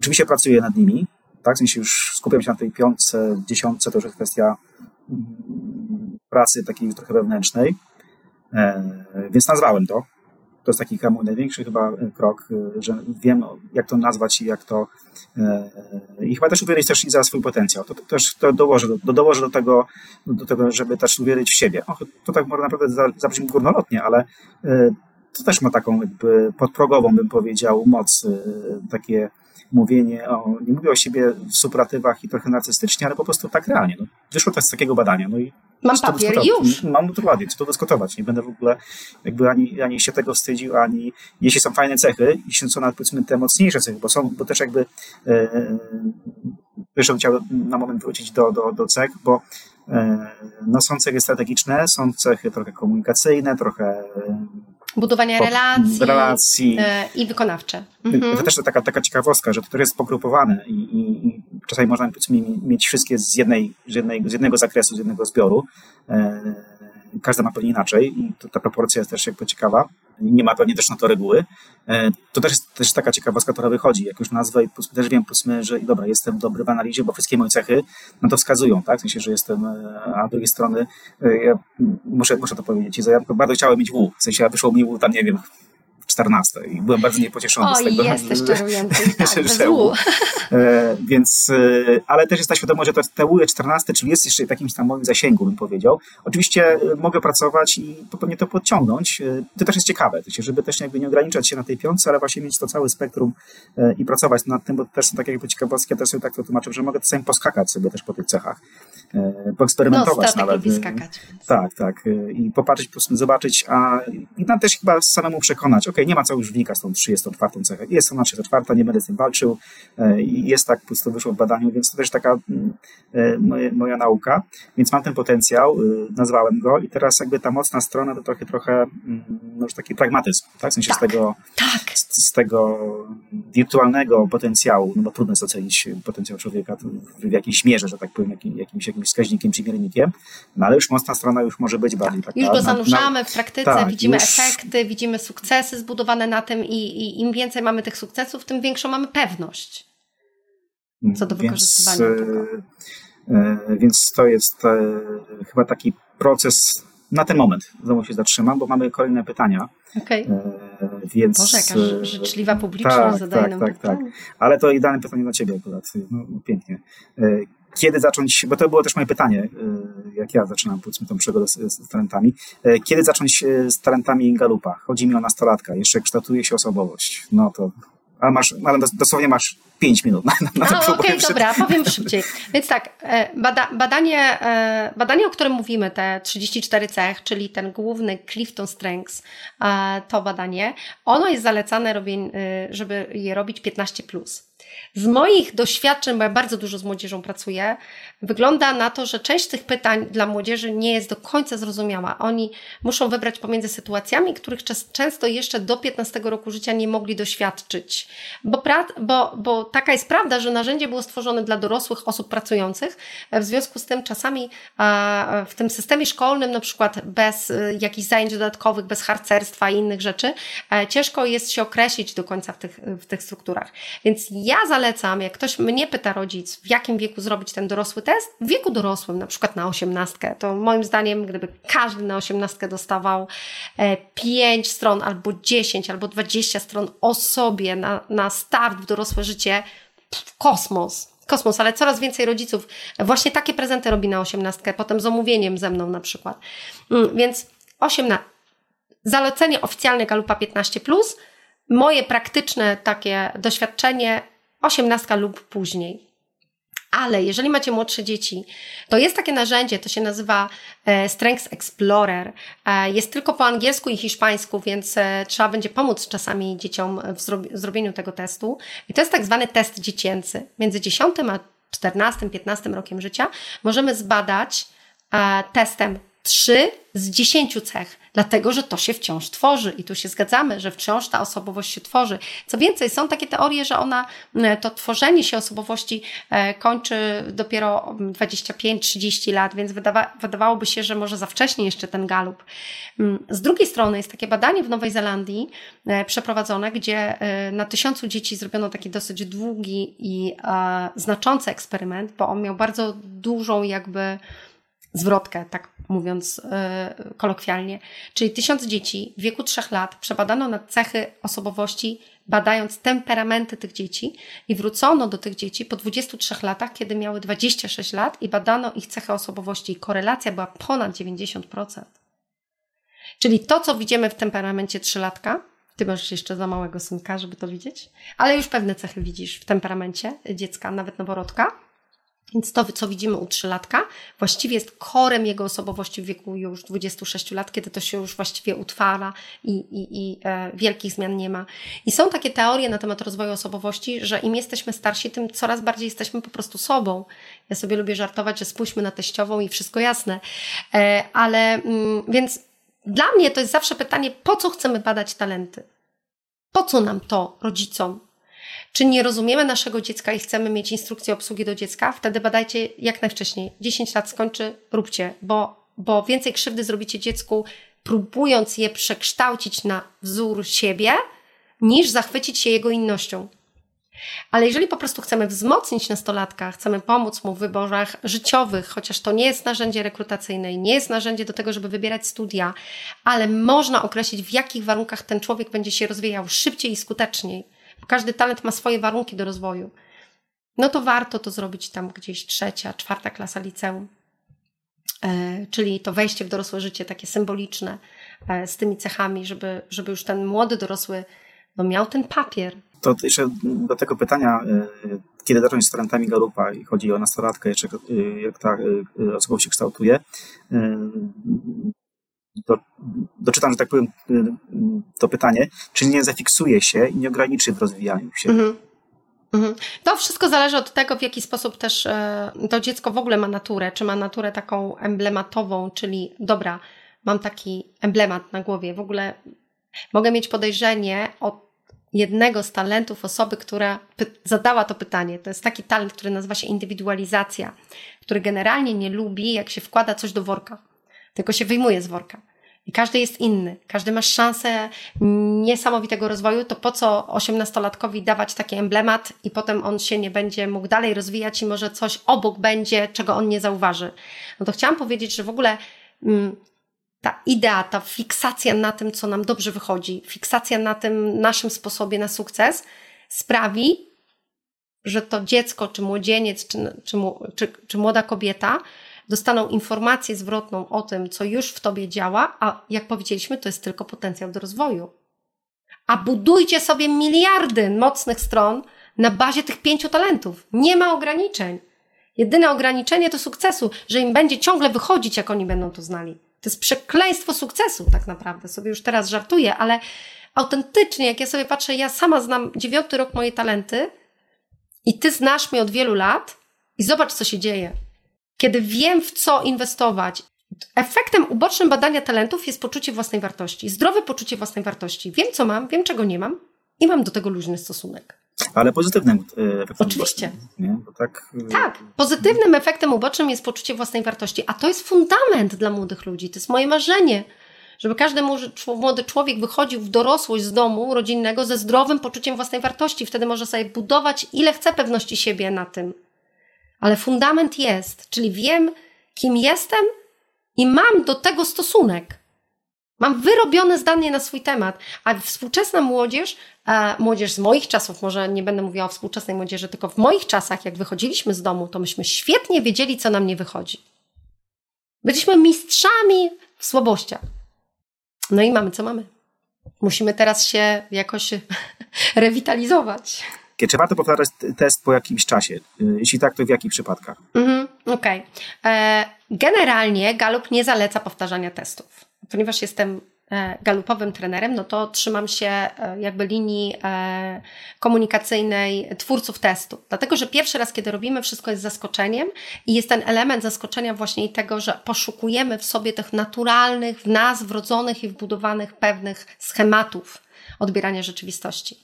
Oczywiście pracuję nad nimi, tak? W sensie już skupiam się na tej piątce, dziesiątce, to już jest kwestia mm, pracy takiej trochę wewnętrznej, e, więc nazwałem to. To jest taki mój największy chyba e, krok, e, że wiem, jak to nazwać i jak to. I chyba też uwierzyć też i za swój potencjał. To, to też to dołożę, do, dołożę do tego, do tego, żeby też uwierzyć w siebie. O, to tak może naprawdę zabrzmi górnolotnie, ale to też ma taką jakby podprogową, bym powiedział, moc, takie mówienie o, nie mówię o siebie w superlatywach i trochę narcystycznie, ale po prostu tak realnie. No, wyszło to z takiego badania. No i Mam papier już. Mam to ładnie, co to dyskutować. Nie będę w ogóle jakby ani, ani się tego wstydził, ani jeśli są fajne cechy, jeśli są nawet powiedzmy te mocniejsze cechy, bo są, bo też jakby e, jeszcze bym chciał na moment wrócić do, do, do cech, bo e, no, są cechy strategiczne, są cechy trochę komunikacyjne, trochę budowania relacji, relacji. E, i wykonawcze. Mhm. To też taka, taka ciekawostka, że to jest pogrupowane i, i, i czasami można mieć wszystkie z, jednej, z, jednej, z jednego zakresu, z jednego zbioru. E, każda ma pewnie inaczej i to, ta proporcja jest też jakby ciekawa. Nie ma pewnie też na to reguły. E, to też jest też taka ciekawostka, która wychodzi. Jak już nazwę i też wiem, powiedzmy, że dobra, jestem dobry w analizie, bo wszystkie moje cechy na to wskazują, tak? W sensie, że jestem, e, a z drugiej strony ja muszę, muszę to powiedzieć, ja bardzo chciałem mieć W. W sensie, ja wyszło mi W tam, nie wiem, 14 i byłem bardzo niepocieszony o, z tego. jesteś czarujący, [laughs] tak, e, Więc, e, ale też jest ta świadomość, że to te UE 14, czyli jest jeszcze w jakimś tam moim zasięgu, bym powiedział. Oczywiście e, mogę pracować i pewnie to podciągnąć. To też jest ciekawe, żeby też jakby nie ograniczać się na tej piątce, ale właśnie mieć to całe spektrum i pracować nad tym, bo też są takie jakby ciekawostki, ja też sobie tak to tłumaczę, że mogę czasami poskakać sobie też po tych cechach, poeksperymentować no, nawet. skakać. Tak, tak. I popatrzeć, po prostu zobaczyć, a i nam też chyba samemu przekonać, ok, nie ma co już wnikać z tą 34 cechę. Jest ona 34, nie będę z tym walczył. E, I jest tak, po prostu wyszło w badaniu, więc to też taka mm, e, moja, moja nauka. Więc mam ten potencjał, nazwałem go i teraz jakby ta mocna strona to trochę, trochę mm, no już taki pragmatyzm, tak? W sensie tak, z tego, tak. z, z, tego wirtualnego potencjału, no bo trudno jest ocenić potencjał człowieka w jakiejś mierze, że tak powiem, jakimś, jakimś wskaźnikiem czy miernikiem, no ale już mocna strona już może być bardziej tak, taka. Już go zanurzamy w praktyce, tak, widzimy już... efekty, widzimy sukcesy zbudowane na tym i, i im więcej mamy tych sukcesów, tym większą mamy pewność co do wykorzystywania więc, tego. E, e, więc to jest e, chyba taki proces. Na ten moment znowu się zatrzymam, bo mamy kolejne pytania. Okej. Okay. Więc... Boże, jaka życzliwa publiczność tak, zadaje tak, nam tak, tak. Ale to idealne pytanie dla Ciebie akurat. No, pięknie kiedy zacząć, bo to było też moje pytanie, y, jak ja zaczynam powiedzmy tą przygodę z, z talentami, y, kiedy zacząć y, z talentami Galupa? Chodzi mi o nastolatka, jeszcze kształtuje się osobowość. No to, ale masz, ale dosłownie masz 5 minut na, na no, Okej, okay, dobra, powiem szybciej. Więc tak, e, bada, badanie, e, badanie, o którym mówimy, te 34 cech, czyli ten główny Clifton Strengths, e, to badanie, ono jest zalecane, żeby je robić 15+. Plus. Z moich doświadczeń, bo ja bardzo dużo z młodzieżą pracuję, wygląda na to, że część tych pytań dla młodzieży nie jest do końca zrozumiała. Oni muszą wybrać pomiędzy sytuacjami, których często jeszcze do 15 roku życia nie mogli doświadczyć. Bo, pra, bo, bo taka jest prawda, że narzędzie było stworzone dla dorosłych osób pracujących. W związku z tym czasami w tym systemie szkolnym, na przykład bez y, jakichś zajęć dodatkowych, bez harcerstwa i innych rzeczy, e, ciężko jest się określić do końca w tych, w tych strukturach. Więc ja zalecam, jak ktoś mnie pyta rodzic, w jakim wieku zrobić ten dorosły test, w wieku dorosłym, na przykład na osiemnastkę, to moim zdaniem, gdyby każdy na osiemnastkę dostawał e, pięć stron, albo dziesięć, albo dwadzieścia stron o sobie na, na start w dorosłe życie, kosmos kosmos, ale coraz więcej rodziców właśnie takie prezenty robi na osiemnastkę, potem z omówieniem ze mną na przykład. Mm, więc 18. Zalecenie oficjalne Galupa 15, moje praktyczne takie doświadczenie osiemnastka lub później. Ale jeżeli macie młodsze dzieci, to jest takie narzędzie, to się nazywa e, Strengths Explorer. E, jest tylko po angielsku i hiszpańsku, więc e, trzeba będzie pomóc czasami dzieciom w zrobieniu tego testu. I to jest tak zwany test dziecięcy. Między 10 a 14, 15 rokiem życia możemy zbadać testem 3 z 10 cech, dlatego że to się wciąż tworzy i tu się zgadzamy, że wciąż ta osobowość się tworzy. Co więcej, są takie teorie, że ona, to tworzenie się osobowości e, kończy dopiero 25-30 lat, więc wydawa, wydawałoby się, że może za wcześnie jeszcze ten galup. Z drugiej strony jest takie badanie w Nowej Zelandii e, przeprowadzone, gdzie e, na tysiącu dzieci zrobiono taki dosyć długi i znaczący eksperyment, bo on miał bardzo dużą jakby zwrotkę, tak mówiąc yy, kolokwialnie. Czyli tysiąc dzieci w wieku trzech lat przebadano na cechy osobowości, badając temperamenty tych dzieci i wrócono do tych dzieci po 23 latach, kiedy miały 26 lat i badano ich cechy osobowości i korelacja była ponad 90%. Czyli to, co widzimy w temperamencie trzylatka, ty masz jeszcze za małego synka, żeby to widzieć, ale już pewne cechy widzisz w temperamencie dziecka, nawet noworodka. Więc to, co widzimy u trzylatka, właściwie jest korem jego osobowości w wieku już 26 lat, kiedy to się już właściwie utwala i, i, i e, wielkich zmian nie ma. I są takie teorie na temat rozwoju osobowości, że im jesteśmy starsi, tym coraz bardziej jesteśmy po prostu sobą. Ja sobie lubię żartować, że spójrzmy na teściową i wszystko jasne. E, ale mm, więc dla mnie to jest zawsze pytanie, po co chcemy badać talenty? Po co nam to, rodzicom? Czy nie rozumiemy naszego dziecka i chcemy mieć instrukcję obsługi do dziecka? Wtedy badajcie jak najwcześniej. 10 lat skończy, róbcie, bo, bo więcej krzywdy zrobicie dziecku, próbując je przekształcić na wzór siebie, niż zachwycić się jego innością. Ale jeżeli po prostu chcemy wzmocnić nastolatka, chcemy pomóc mu w wyborach życiowych, chociaż to nie jest narzędzie rekrutacyjne nie jest narzędzie do tego, żeby wybierać studia, ale można określić, w jakich warunkach ten człowiek będzie się rozwijał szybciej i skuteczniej, każdy talent ma swoje warunki do rozwoju, no to warto to zrobić tam gdzieś trzecia, czwarta klasa liceum. E, czyli to wejście w dorosłe życie takie symboliczne e, z tymi cechami, żeby, żeby już ten młody dorosły no, miał ten papier, to jeszcze do tego pytania, y, kiedy zacząć z talentami Galupa i chodzi o nastolatkę, jeszcze jak ta osobowość się kształtuje, to doczytam, że tak powiem, to pytanie, czy nie zafiksuje się i nie ograniczy w rozwijaniu się. Mhm. Mhm. To wszystko zależy od tego, w jaki sposób też e, to dziecko w ogóle ma naturę. Czy ma naturę taką emblematową, czyli dobra, mam taki emblemat na głowie. W ogóle mogę mieć podejrzenie o jednego z talentów osoby, która zadała to pytanie. To jest taki talent, który nazywa się indywidualizacja, który generalnie nie lubi, jak się wkłada coś do worka, tylko się wyjmuje z worka. I każdy jest inny, każdy ma szansę niesamowitego rozwoju, to po co osiemnastolatkowi dawać taki emblemat i potem on się nie będzie mógł dalej rozwijać i może coś obok będzie, czego on nie zauważy. No to chciałam powiedzieć, że w ogóle mm, ta idea, ta fiksacja na tym, co nam dobrze wychodzi, fiksacja na tym naszym sposobie na sukces sprawi, że to dziecko, czy młodzieniec, czy, czy, czy, czy młoda kobieta dostaną informację zwrotną o tym, co już w tobie działa, a jak powiedzieliśmy, to jest tylko potencjał do rozwoju. A budujcie sobie miliardy mocnych stron na bazie tych pięciu talentów. Nie ma ograniczeń. Jedyne ograniczenie to sukcesu, że im będzie ciągle wychodzić, jak oni będą to znali. To jest przekleństwo sukcesu, tak naprawdę. Sobie już teraz żartuję, ale autentycznie, jak ja sobie patrzę, ja sama znam dziewiąty rok moje talenty i ty znasz mnie od wielu lat i zobacz, co się dzieje. Kiedy wiem, w co inwestować, efektem ubocznym badania talentów jest poczucie własnej wartości, zdrowe poczucie własnej wartości. Wiem, co mam, wiem, czego nie mam i mam do tego luźny stosunek. Ale pozytywnym e, efektem Oczywiście. Bo tak, e, tak, pozytywnym efektem ubocznym jest poczucie własnej wartości, a to jest fundament dla młodych ludzi. To jest moje marzenie, żeby każdy młody człowiek wychodził w dorosłość z domu rodzinnego ze zdrowym poczuciem własnej wartości. Wtedy może sobie budować ile chce pewności siebie na tym. Ale fundament jest, czyli wiem, kim jestem i mam do tego stosunek. Mam wyrobione zdanie na swój temat, a współczesna młodzież, e, młodzież z moich czasów, może nie będę mówiła o współczesnej młodzieży, tylko w moich czasach, jak wychodziliśmy z domu, to myśmy świetnie wiedzieli, co nam nie wychodzi. Byliśmy mistrzami w słabościach. No i mamy, co mamy. Musimy teraz się jakoś [laughs] rewitalizować. Czy warto powtarzać test po jakimś czasie? Jeśli tak, to w jakich przypadkach? Mhm, Okej. Okay. E, generalnie Galup nie zaleca powtarzania testów ponieważ jestem e, galupowym trenerem, no to trzymam się e, jakby linii komunikacyjnej twórców testu. Dlatego, że pierwszy raz, kiedy robimy, wszystko jest zaskoczeniem i jest ten element zaskoczenia właśnie tego, że poszukujemy w sobie tych naturalnych, w nas wrodzonych i wbudowanych pewnych schematów odbierania rzeczywistości.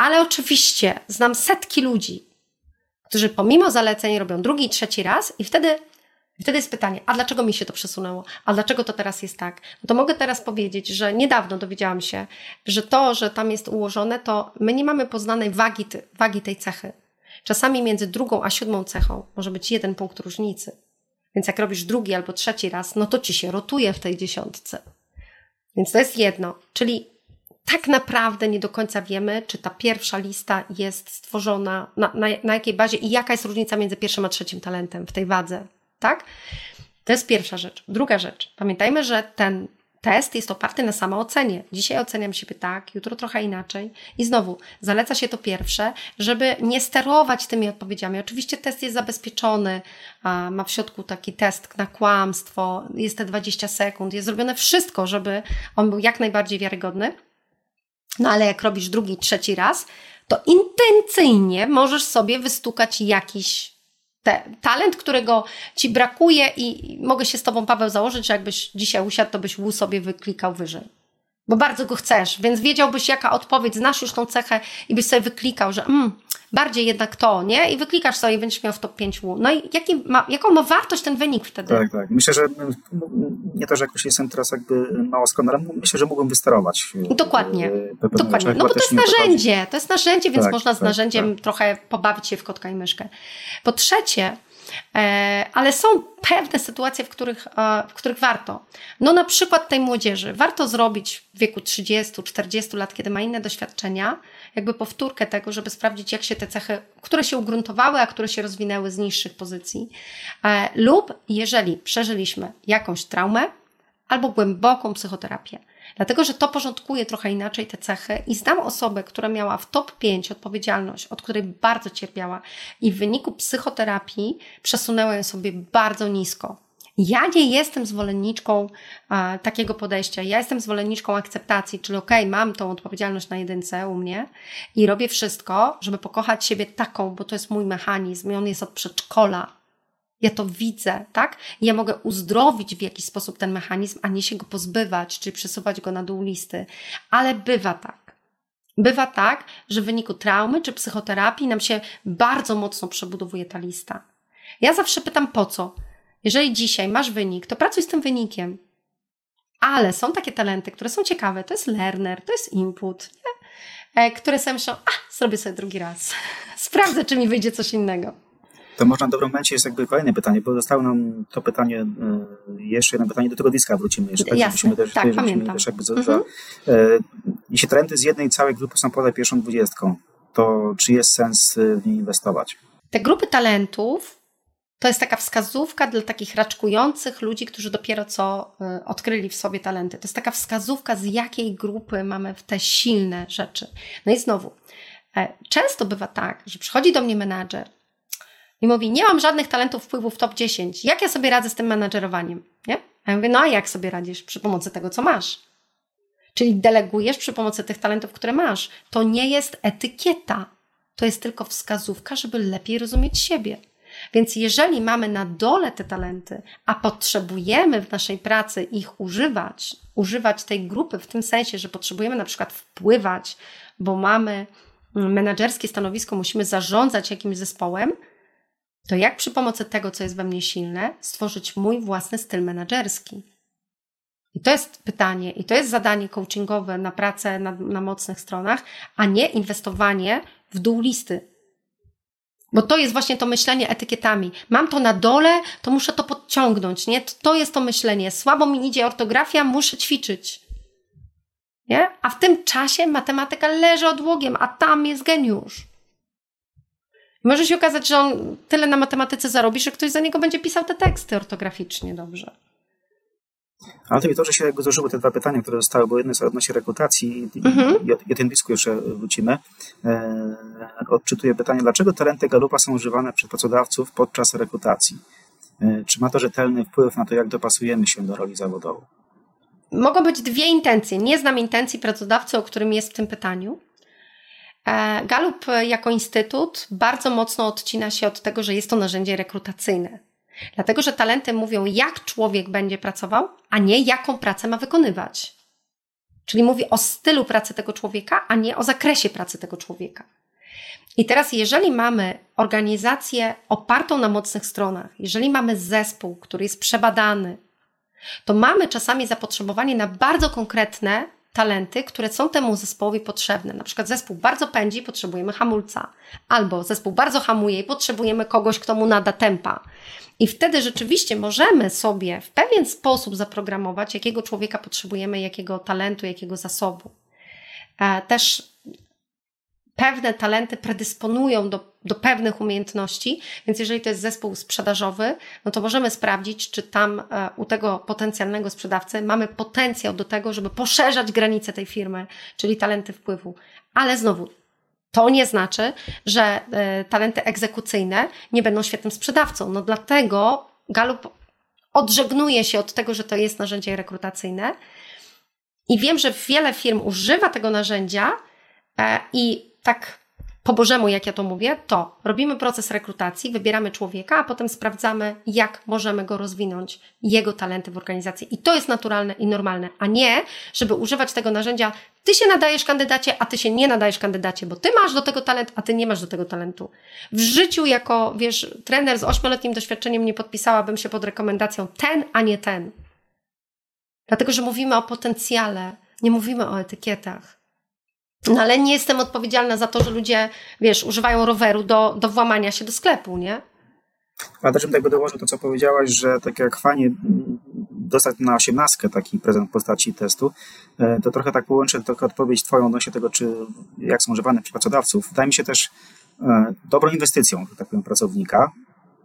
Ale oczywiście znam setki ludzi, którzy pomimo zaleceń robią drugi trzeci raz i wtedy wtedy jest pytanie, a dlaczego mi się to przesunęło? A dlaczego to teraz jest tak? No to mogę teraz powiedzieć, że niedawno dowiedziałam się, że to, że tam jest ułożone, to my nie mamy poznanej wagi, wagi tej cechy. Czasami między drugą a siódmą cechą może być jeden punkt różnicy. Więc jak robisz drugi albo trzeci raz, no to ci się rotuje w tej dziesiątce. Więc to jest jedno. Czyli tak naprawdę nie do końca wiemy, czy ta pierwsza lista jest stworzona, na, na, na jakiej bazie i jaka jest różnica między pierwszym a trzecim talentem w tej wadze tak? To jest pierwsza rzecz. Druga rzecz. Pamiętajmy, że ten test jest oparty na samoocenie. Dzisiaj oceniam siebie tak, jutro trochę inaczej. I znowu, zaleca się to pierwsze, żeby nie sterować tymi odpowiedziami. Oczywiście test jest zabezpieczony, ma w środku taki test na kłamstwo, jest te 20 sekund, jest zrobione wszystko, żeby on był jak najbardziej wiarygodny. No ale jak robisz drugi, trzeci raz, to intencyjnie możesz sobie wystukać jakiś te, talent, którego ci brakuje i mogę się z tobą, Paweł, założyć, że jakbyś dzisiaj usiadł, to byś łu sobie wyklikał wyżej. Bo bardzo go chcesz, więc wiedziałbyś, jaka odpowiedź, znasz już tą cechę i byś sobie wyklikał, że mm, bardziej jednak to, nie? I wyklikasz sobie i będziesz miał w top 5 łu. No i jaki ma, jaką ma wartość ten wynik wtedy? Tak, tak. Myślę, że nie to, że jakoś jestem teraz jakby mało skonorem, myślę, że mógłbym wysterować. E, Dokładnie. Dokładnie. No bo to jest narzędzie, to jest narzędzie, więc tak, można z tak, narzędziem tak. trochę pobawić się w kotka i myszkę. Po trzecie, E, ale są pewne sytuacje, w których, e, w których warto. No na przykład tej młodzieży. Warto zrobić w wieku 30-40 lat, kiedy ma inne doświadczenia, jakby powtórkę tego, żeby sprawdzić, jak się te cechy, które się ugruntowały, a które się rozwinęły z niższych pozycji. E, lub jeżeli przeżyliśmy jakąś traumę albo głęboką psychoterapię, Dlatego, że to porządkuje trochę inaczej te cechy i znam osobę, która miała w top 5 odpowiedzialność, od której bardzo cierpiała i w wyniku psychoterapii przesunęła ją sobie bardzo nisko. Ja nie jestem zwolenniczką a, takiego podejścia. Ja jestem zwolenniczką akceptacji, czyli okej, okay, mam tą odpowiedzialność na jedynce u mnie i robię wszystko, żeby pokochać siebie taką, bo to jest mój mechanizm i on jest od przedszkola. Ja to widzę, tak? Ja mogę uzdrowić w jakiś sposób ten mechanizm, a nie się go pozbywać, czy przesuwać go na dół listy. Ale bywa tak. Bywa tak, że w wyniku traumy czy psychoterapii nam się bardzo mocno przebudowuje ta lista. Ja zawsze pytam po co? Jeżeli dzisiaj masz wynik, to pracuj z tym wynikiem. Ale są takie talenty, które są ciekawe. To jest learner, to jest input, nie? E, które sobie myślą, a, zrobię sobie drugi raz. [laughs] Sprawdzę, czy mi wyjdzie coś innego. To można w dobrym momencie jest jakby kolejne pytanie, bo zostało nam to pytanie, e, jeszcze jedno pytanie, do tego diska wrócimy jeszcze. Tak, Jasne, też, tak, pamiętam. Też jakby mhm. za, e, jeśli trendy z jednej całej grupy są poza pierwszą dwudziestką, to czy jest sens w nie inwestować? Te grupy talentów to jest taka wskazówka dla takich raczkujących ludzi, którzy dopiero co e, odkryli w sobie talenty. To jest taka wskazówka, z jakiej grupy mamy te silne rzeczy. No i znowu, często bywa tak, że przychodzi do mnie menadżer i mówi, nie mam żadnych talentów wpływu w top 10. Jak ja sobie radzę z tym menadżerowaniem? Nie? A ja mówię, no a jak sobie radzisz? Przy pomocy tego, co masz. Czyli delegujesz przy pomocy tych talentów, które masz. To nie jest etykieta. To jest tylko wskazówka, żeby lepiej rozumieć siebie. Więc jeżeli mamy na dole te talenty, a potrzebujemy w naszej pracy ich używać, używać tej grupy w tym sensie, że potrzebujemy na przykład wpływać, bo mamy menedżerskie stanowisko, musimy zarządzać jakimś zespołem, to jak przy pomocy tego, co jest we mnie silne, stworzyć mój własny styl menedżerski? I to jest pytanie, i to jest zadanie coachingowe na pracę na, na mocnych stronach, a nie inwestowanie w dół listy. Bo to jest właśnie to myślenie etykietami. Mam to na dole, to muszę to podciągnąć, nie? To jest to myślenie. Słabo mi idzie ortografia, muszę ćwiczyć. Nie? A w tym czasie matematyka leży odłogiem, a tam jest geniusz. Może się okazać, że on tyle na matematyce zarobi, że ktoś za niego będzie pisał te teksty ortograficznie dobrze. Ale to mi to, że się jakby złożyły te dwa pytania, które zostały, bo jedno jest odnośnie rekrutacji mhm. i o tym dysku jeszcze wrócimy. E, odczytuję pytanie, dlaczego talenty Galupa są używane przez pracodawców podczas rekrutacji? E, czy ma to rzetelny wpływ na to, jak dopasujemy się do roli zawodowej? Mogą być dwie intencje. Nie znam intencji pracodawcy, o którym jest w tym pytaniu. E, Galup jako instytut bardzo mocno odcina się od tego, że jest to narzędzie rekrutacyjne. Dlatego, że talenty mówią, jak człowiek będzie pracował, a nie jaką pracę ma wykonywać. Czyli mówi o stylu pracy tego człowieka, a nie o zakresie pracy tego człowieka. I teraz, jeżeli mamy organizację opartą na mocnych stronach, jeżeli mamy zespół, który jest przebadany, to mamy czasami zapotrzebowanie na bardzo konkretne talenty, które są temu zespołowi potrzebne. Na przykład zespół bardzo pędzi, potrzebujemy hamulca, albo zespół bardzo hamuje i potrzebujemy kogoś, kto mu nada tempa. I wtedy rzeczywiście możemy sobie w pewien sposób zaprogramować, jakiego człowieka potrzebujemy, jakiego talentu, jakiego zasobu. E, też pewne talenty predysponują do, do pewnych umiejętności, więc jeżeli to jest zespół sprzedażowy, no to możemy sprawdzić, czy tam e, u tego potencjalnego sprzedawcy mamy potencjał do tego, żeby poszerzać granice tej firmy, czyli talenty wpływu. Ale znowu, to nie znaczy, że e, talenty egzekucyjne nie będą świetnym sprzedawcą. No dlatego Galup odżegnuje się od tego, że to jest narzędzie rekrutacyjne. I wiem, że wiele firm używa tego narzędzia e, i tak po Bożemu, jak ja to mówię, to robimy proces rekrutacji, wybieramy człowieka, a potem sprawdzamy, jak możemy go rozwinąć, jego talenty w organizacji. I to jest naturalne i normalne, a nie, żeby używać tego narzędzia, ty się nadajesz kandydacie, a ty się nie nadajesz kandydacie, bo ty masz do tego talent, a ty nie masz do tego talentu. W życiu jako, wiesz, trener z ośmioletnim doświadczeniem nie podpisałabym się pod rekomendacją ten, a nie ten. Dlatego, że mówimy o potencjale, nie mówimy o etykietach. No ale nie jestem odpowiedzialna za to, że ludzie, wiesz, używają roweru do, do włamania się do sklepu, nie? Ale też bym tak dołożył to, co powiedziałaś, że tak jak fajnie dostać na osiemnastkę taki prezent w postaci testu, e, to trochę tak połączę tylko odpowiedź twoją odnośnie tego, czy jak są używane przez pracodawców. Wydaje mi się też e, dobrą inwestycją, tak powiem, pracownika,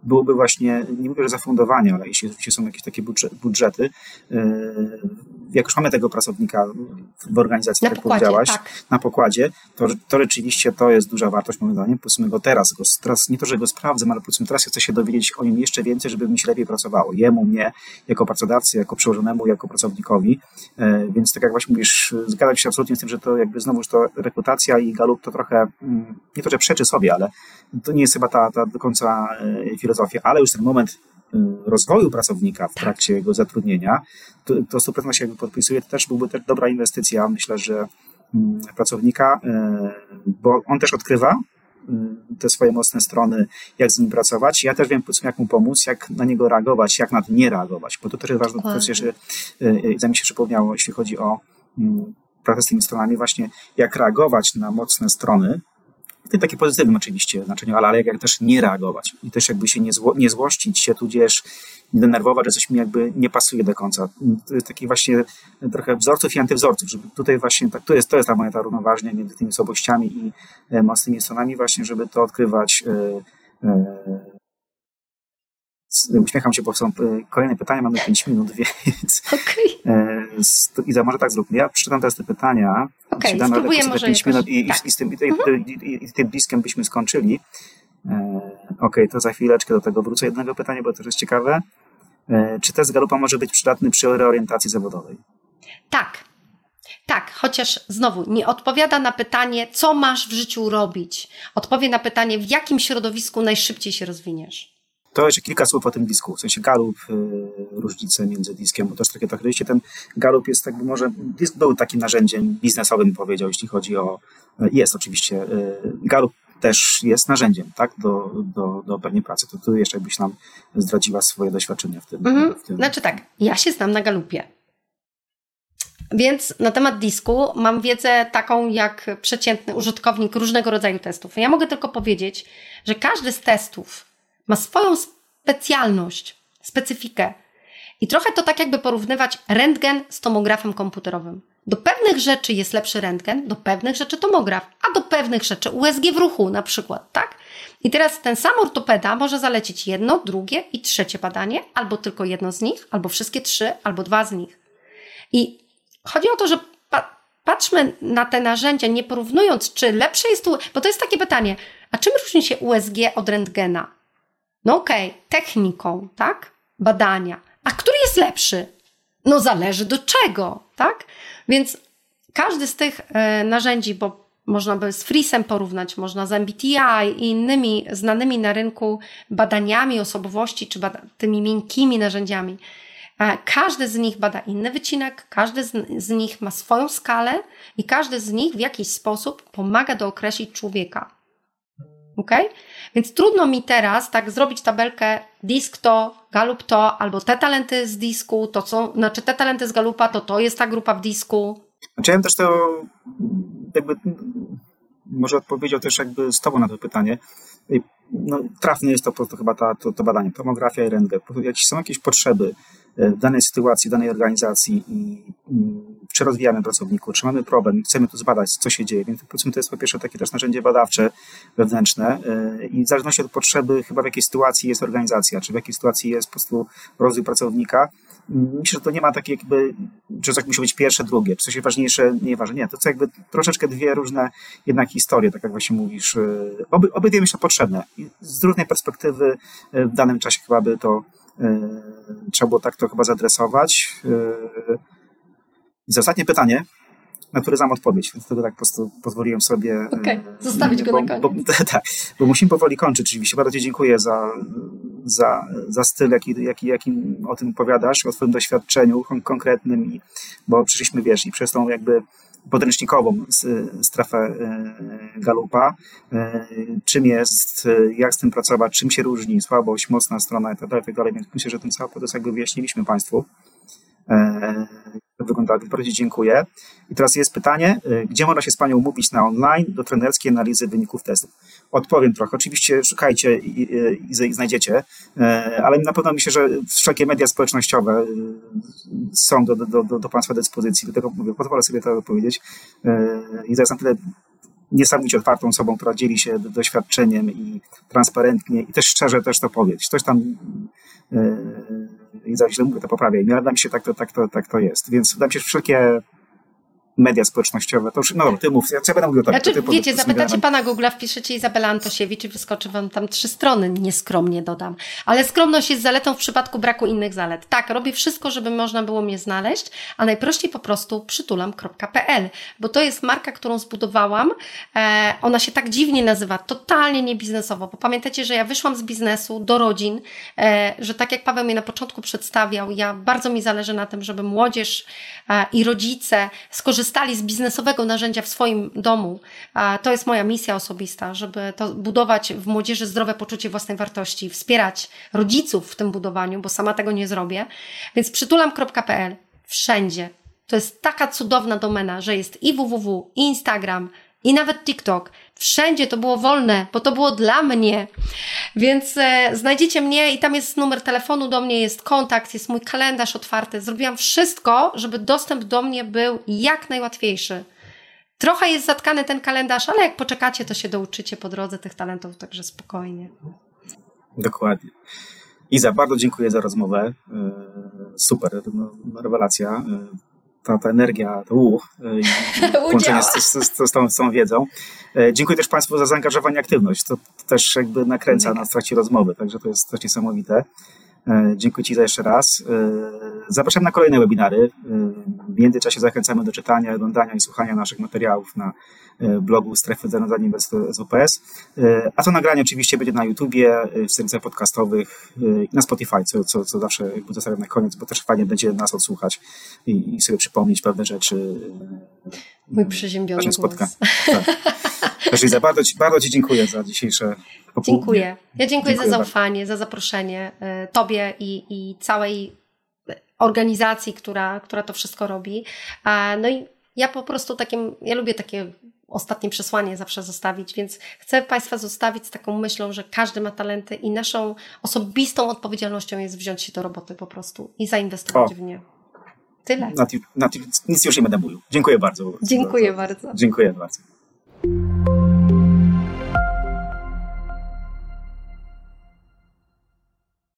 byłoby właśnie, nie mówię, że zafundowanie, ale jeśli, są jakieś takie budżety, e, jak już mamy tego pracownika w organizacji, na tak pokładzie, powiedziałaś, tak. na pokładzie, to, to rzeczywiście to jest duża wartość moim zdaniem. Powiedzmy go teraz, go, teraz, nie to, że go sprawdzę, ale powiedzmy teraz chcę się dowiedzieć o nim jeszcze więcej, żeby mi się lepiej pracowało. Jemu, mnie, jako pracodawcy, jako przełożonemu, jako pracownikowi. E, więc tak jak właśnie mówisz, zgadzam się absolutnie z tym, że to jakby znowuż to rekrutacja i galup to trochę, mm, nie to, że przeczy sobie, ale to nie jest chyba ta, ta do końca e, filozofia, ale już ten moment Y, rozwoju pracownika w tak. trakcie jego zatrudnienia, to, to 100% się jakby podpisuje, to też byłby też dobra inwestycja, myślę, że mm, pracownika, y, bo on też odkrywa y, te swoje mocne strony, jak z nim pracować. Ja też wiem, jak mu pomóc, jak na niego reagować, jak na to nie reagować, bo to też jest ważne, to też jeszcze, za mi się przypomniało, jeśli chodzi o mm, pracę z tymi stronami, właśnie jak reagować na mocne strony, w tym takie pozytywnym oczywiście znaczeniu, ale, ale jak, też nie reagować i też jakby się nie, zło, nie złościć się, tudzież nie denerwować, że coś mi jakby nie pasuje do końca. Taki właśnie trochę wzorców i antywzorców, żeby tutaj właśnie, tak, to jest, to jest ta moja ta równoważnia między tymi słabościami i e, mocnymi stronami właśnie, żeby to odkrywać e, e, Uśmiecham się, bo są kolejne pytania, mamy 5 minut, [laughs] więc. Okay. I może tak zróbmy. Ja przeczytam teraz te pytania. Okay, spróbuję może 5 minut i, tak. i, z tym, i, mhm. i, i, tym bliskiem byśmy skończyli. E, Okej, okay, to za chwileczkę do tego wrócę. Jednego pytania, bo to jest ciekawe. E, czy test Galupa może być przydatny przy reorientacji zawodowej? Tak. Tak, chociaż znowu nie odpowiada na pytanie, co masz w życiu robić. Odpowie na pytanie, w jakim środowisku najszybciej się rozwiniesz. To jeszcze kilka słów o tym disku, w sensie Galup, y, różnice między diskiem, bo też takie tak rzeczywiście ten Galup jest jakby może, disk był takim narzędziem biznesowym, powiedział, jeśli chodzi o, y, jest oczywiście, y, Galup też jest narzędziem, tak, do, do, do pewnej pracy. To tu jeszcze jakbyś nam zdradziła swoje doświadczenia w tym. Mhm. W tym. Znaczy tak, ja się znam na Galupie. Więc na temat disku mam wiedzę taką jak przeciętny użytkownik różnego rodzaju testów. Ja mogę tylko powiedzieć, że każdy z testów ma swoją specjalność, specyfikę. I trochę to tak jakby porównywać rentgen z tomografem komputerowym. Do pewnych rzeczy jest lepszy rentgen, do pewnych rzeczy tomograf, a do pewnych rzeczy USG w ruchu na przykład, tak? I teraz ten sam ortopeda może zalecić jedno, drugie i trzecie badanie, albo tylko jedno z nich, albo wszystkie trzy, albo dwa z nich. I chodzi o to, że pa patrzmy na te narzędzia, nie porównując, czy lepsze jest tu, bo to jest takie pytanie, a czym różni się USG od rentgena? No okej, okay, techniką, tak? Badania. A który jest lepszy? No zależy do czego, tak? Więc każdy z tych e, narzędzi, bo można by z Freesem porównać, można z MBTI i innymi znanymi na rynku badaniami osobowości, czy tymi miękkimi narzędziami. E, każdy z nich bada inny wycinek, każdy z, nich ma swoją skalę i każdy z nich w jakiś sposób pomaga do określić człowieka. Ok? Więc trudno mi teraz tak zrobić tabelkę disk to, galup to, albo te talenty z disku, to co, znaczy te talenty z galupa, to to jest ta grupa w disku. Znaczy ja też to jakby może odpowiedział też jakby z Tobą na to pytanie. No, trafne jest to po prostu chyba ta, to, to badanie, tomografia i rentgen. Jak są jakieś potrzeby danej sytuacji, danej organizacji i czy rozwijamy pracowników, czy mamy problem, chcemy tu zbadać, co się dzieje. Więc powiedzmy, to jest po pierwsze takie też narzędzie badawcze wewnętrzne i w zależności od potrzeby, chyba w jakiej sytuacji jest organizacja, czy w jakiej sytuacji jest po prostu rozwój pracownika, myślę, że to nie ma takiej jakby, że tak musi być pierwsze, drugie, czy coś jest ważniejsze, nie ważne. Nie, to są jakby troszeczkę dwie różne jednak historie, tak jak właśnie mówisz. Oby, obydwie myślę potrzebne. I z różnej perspektywy w danym czasie chyba by to trzeba było tak to chyba zadresować. I ostatnie pytanie, na które znam odpowiedź, więc tego tak po prostu pozwoliłem sobie. Okej, okay. zostawić go bo, na koniec. Bo, [laughs] tak, bo musimy powoli kończyć oczywiście. Bardzo Ci dziękuję za, za, za styl, jaki, jaki, jakim o tym opowiadasz, o Twoim doświadczeniu konkretnym, i, bo przyszliśmy, wiesz, i przez tą jakby podręcznikową strefę Galupa, czym jest, jak z tym pracować, czym się różni, słabość, mocna strona itd., itd. Więc myślę, że ten cały proces jakby wyjaśniliśmy Państwu wygląda. Więc bardzo dziękuję. I teraz jest pytanie, y, gdzie można się z Panią umówić na online do trenerskiej analizy wyników testów? Odpowiem trochę. Oczywiście szukajcie i, i, i znajdziecie, y, ale na pewno myślę, że wszelkie media społecznościowe są do, do, do, do Państwa dyspozycji. Dlatego mówię, pozwolę sobie to powiedzieć. I zaraz na tyle niesamowicie otwartą osobą, która dzieli się doświadczeniem i transparentnie i też szczerze też to powiedzieć. Ktoś tam i za źle mówię, to poprawiaj. Ale wydaje mi się, tak to, tak, to, tak to jest. Więc wydaje mi się, że wszelkie media społecznościowe. To już, no, ty mów, ja, ja będę mówił tak. Znaczy, ty, wiecie, zapytacie pana Google'a, wpiszecie Izabela Antosiewicz i wyskoczy wam tam trzy strony, nieskromnie dodam. Ale skromność jest zaletą w przypadku braku innych zalet. Tak, robię wszystko, żeby można było mnie znaleźć, a najprościej po prostu przytulam.pl, bo to jest marka, którą zbudowałam. E, ona się tak dziwnie nazywa, totalnie niebiznesowo, bo pamiętacie, że ja wyszłam z biznesu do rodzin, e, że tak jak Paweł mnie na początku przedstawiał, ja bardzo mi zależy na tym, żeby młodzież e, i rodzice skorzystali skorzystali z biznesowego narzędzia w swoim domu. To jest moja misja osobista, żeby to budować w młodzieży zdrowe poczucie własnej wartości, wspierać rodziców w tym budowaniu, bo sama tego nie zrobię. Więc przytulam.pl wszędzie. To jest taka cudowna domena, że jest i www, i Instagram, i nawet TikTok. Wszędzie to było wolne, bo to było dla mnie. Więc e, znajdziecie mnie i tam jest numer telefonu do mnie, jest kontakt, jest mój kalendarz otwarty. Zrobiłam wszystko, żeby dostęp do mnie był jak najłatwiejszy. Trochę jest zatkany ten kalendarz, ale jak poczekacie, to się douczycie po drodze tych talentów, także spokojnie. Dokładnie. Iza, bardzo dziękuję za rozmowę. E, super, rewelacja. Ta, ta energia, to u, e, [laughs] połączenie z, z, z, tą, z tą wiedzą. E, dziękuję też Państwu za zaangażowanie, aktywność. To też jakby nakręca nas w trakcie rozmowy, także to jest coś niesamowite. E, dziękuję Ci za jeszcze raz. Zapraszam na kolejne webinary. W międzyczasie zachęcamy do czytania, oglądania i słuchania naszych materiałów na blogu Strefy Zarządzania z WPS. A to nagranie oczywiście będzie na YouTubie, w serwisach podcastowych i na Spotify, co, co, co zawsze zostawiam na koniec, bo też fajnie będzie nas odsłuchać i, i sobie przypomnieć pewne rzeczy. Mój przeziębiony głos. Spotka. Tak. bardzo, ci, bardzo Ci dziękuję za dzisiejsze popołudnie. Dziękuję. Ja dziękuję, dziękuję za zaufanie, bardzo. za zaproszenie Tobie i, i całej organizacji, która, która to wszystko robi. No i ja po prostu takim, ja lubię takie ostatnie przesłanie zawsze zostawić, więc chcę Państwa zostawić z taką myślą, że każdy ma talenty i naszą osobistą odpowiedzialnością jest wziąć się do roboty po prostu i zainwestować o. w nie. Tyle. Na, na, nic już nie będę mówił. Dziękuję bardzo. Dziękuję bardzo. Dziękuję bardzo.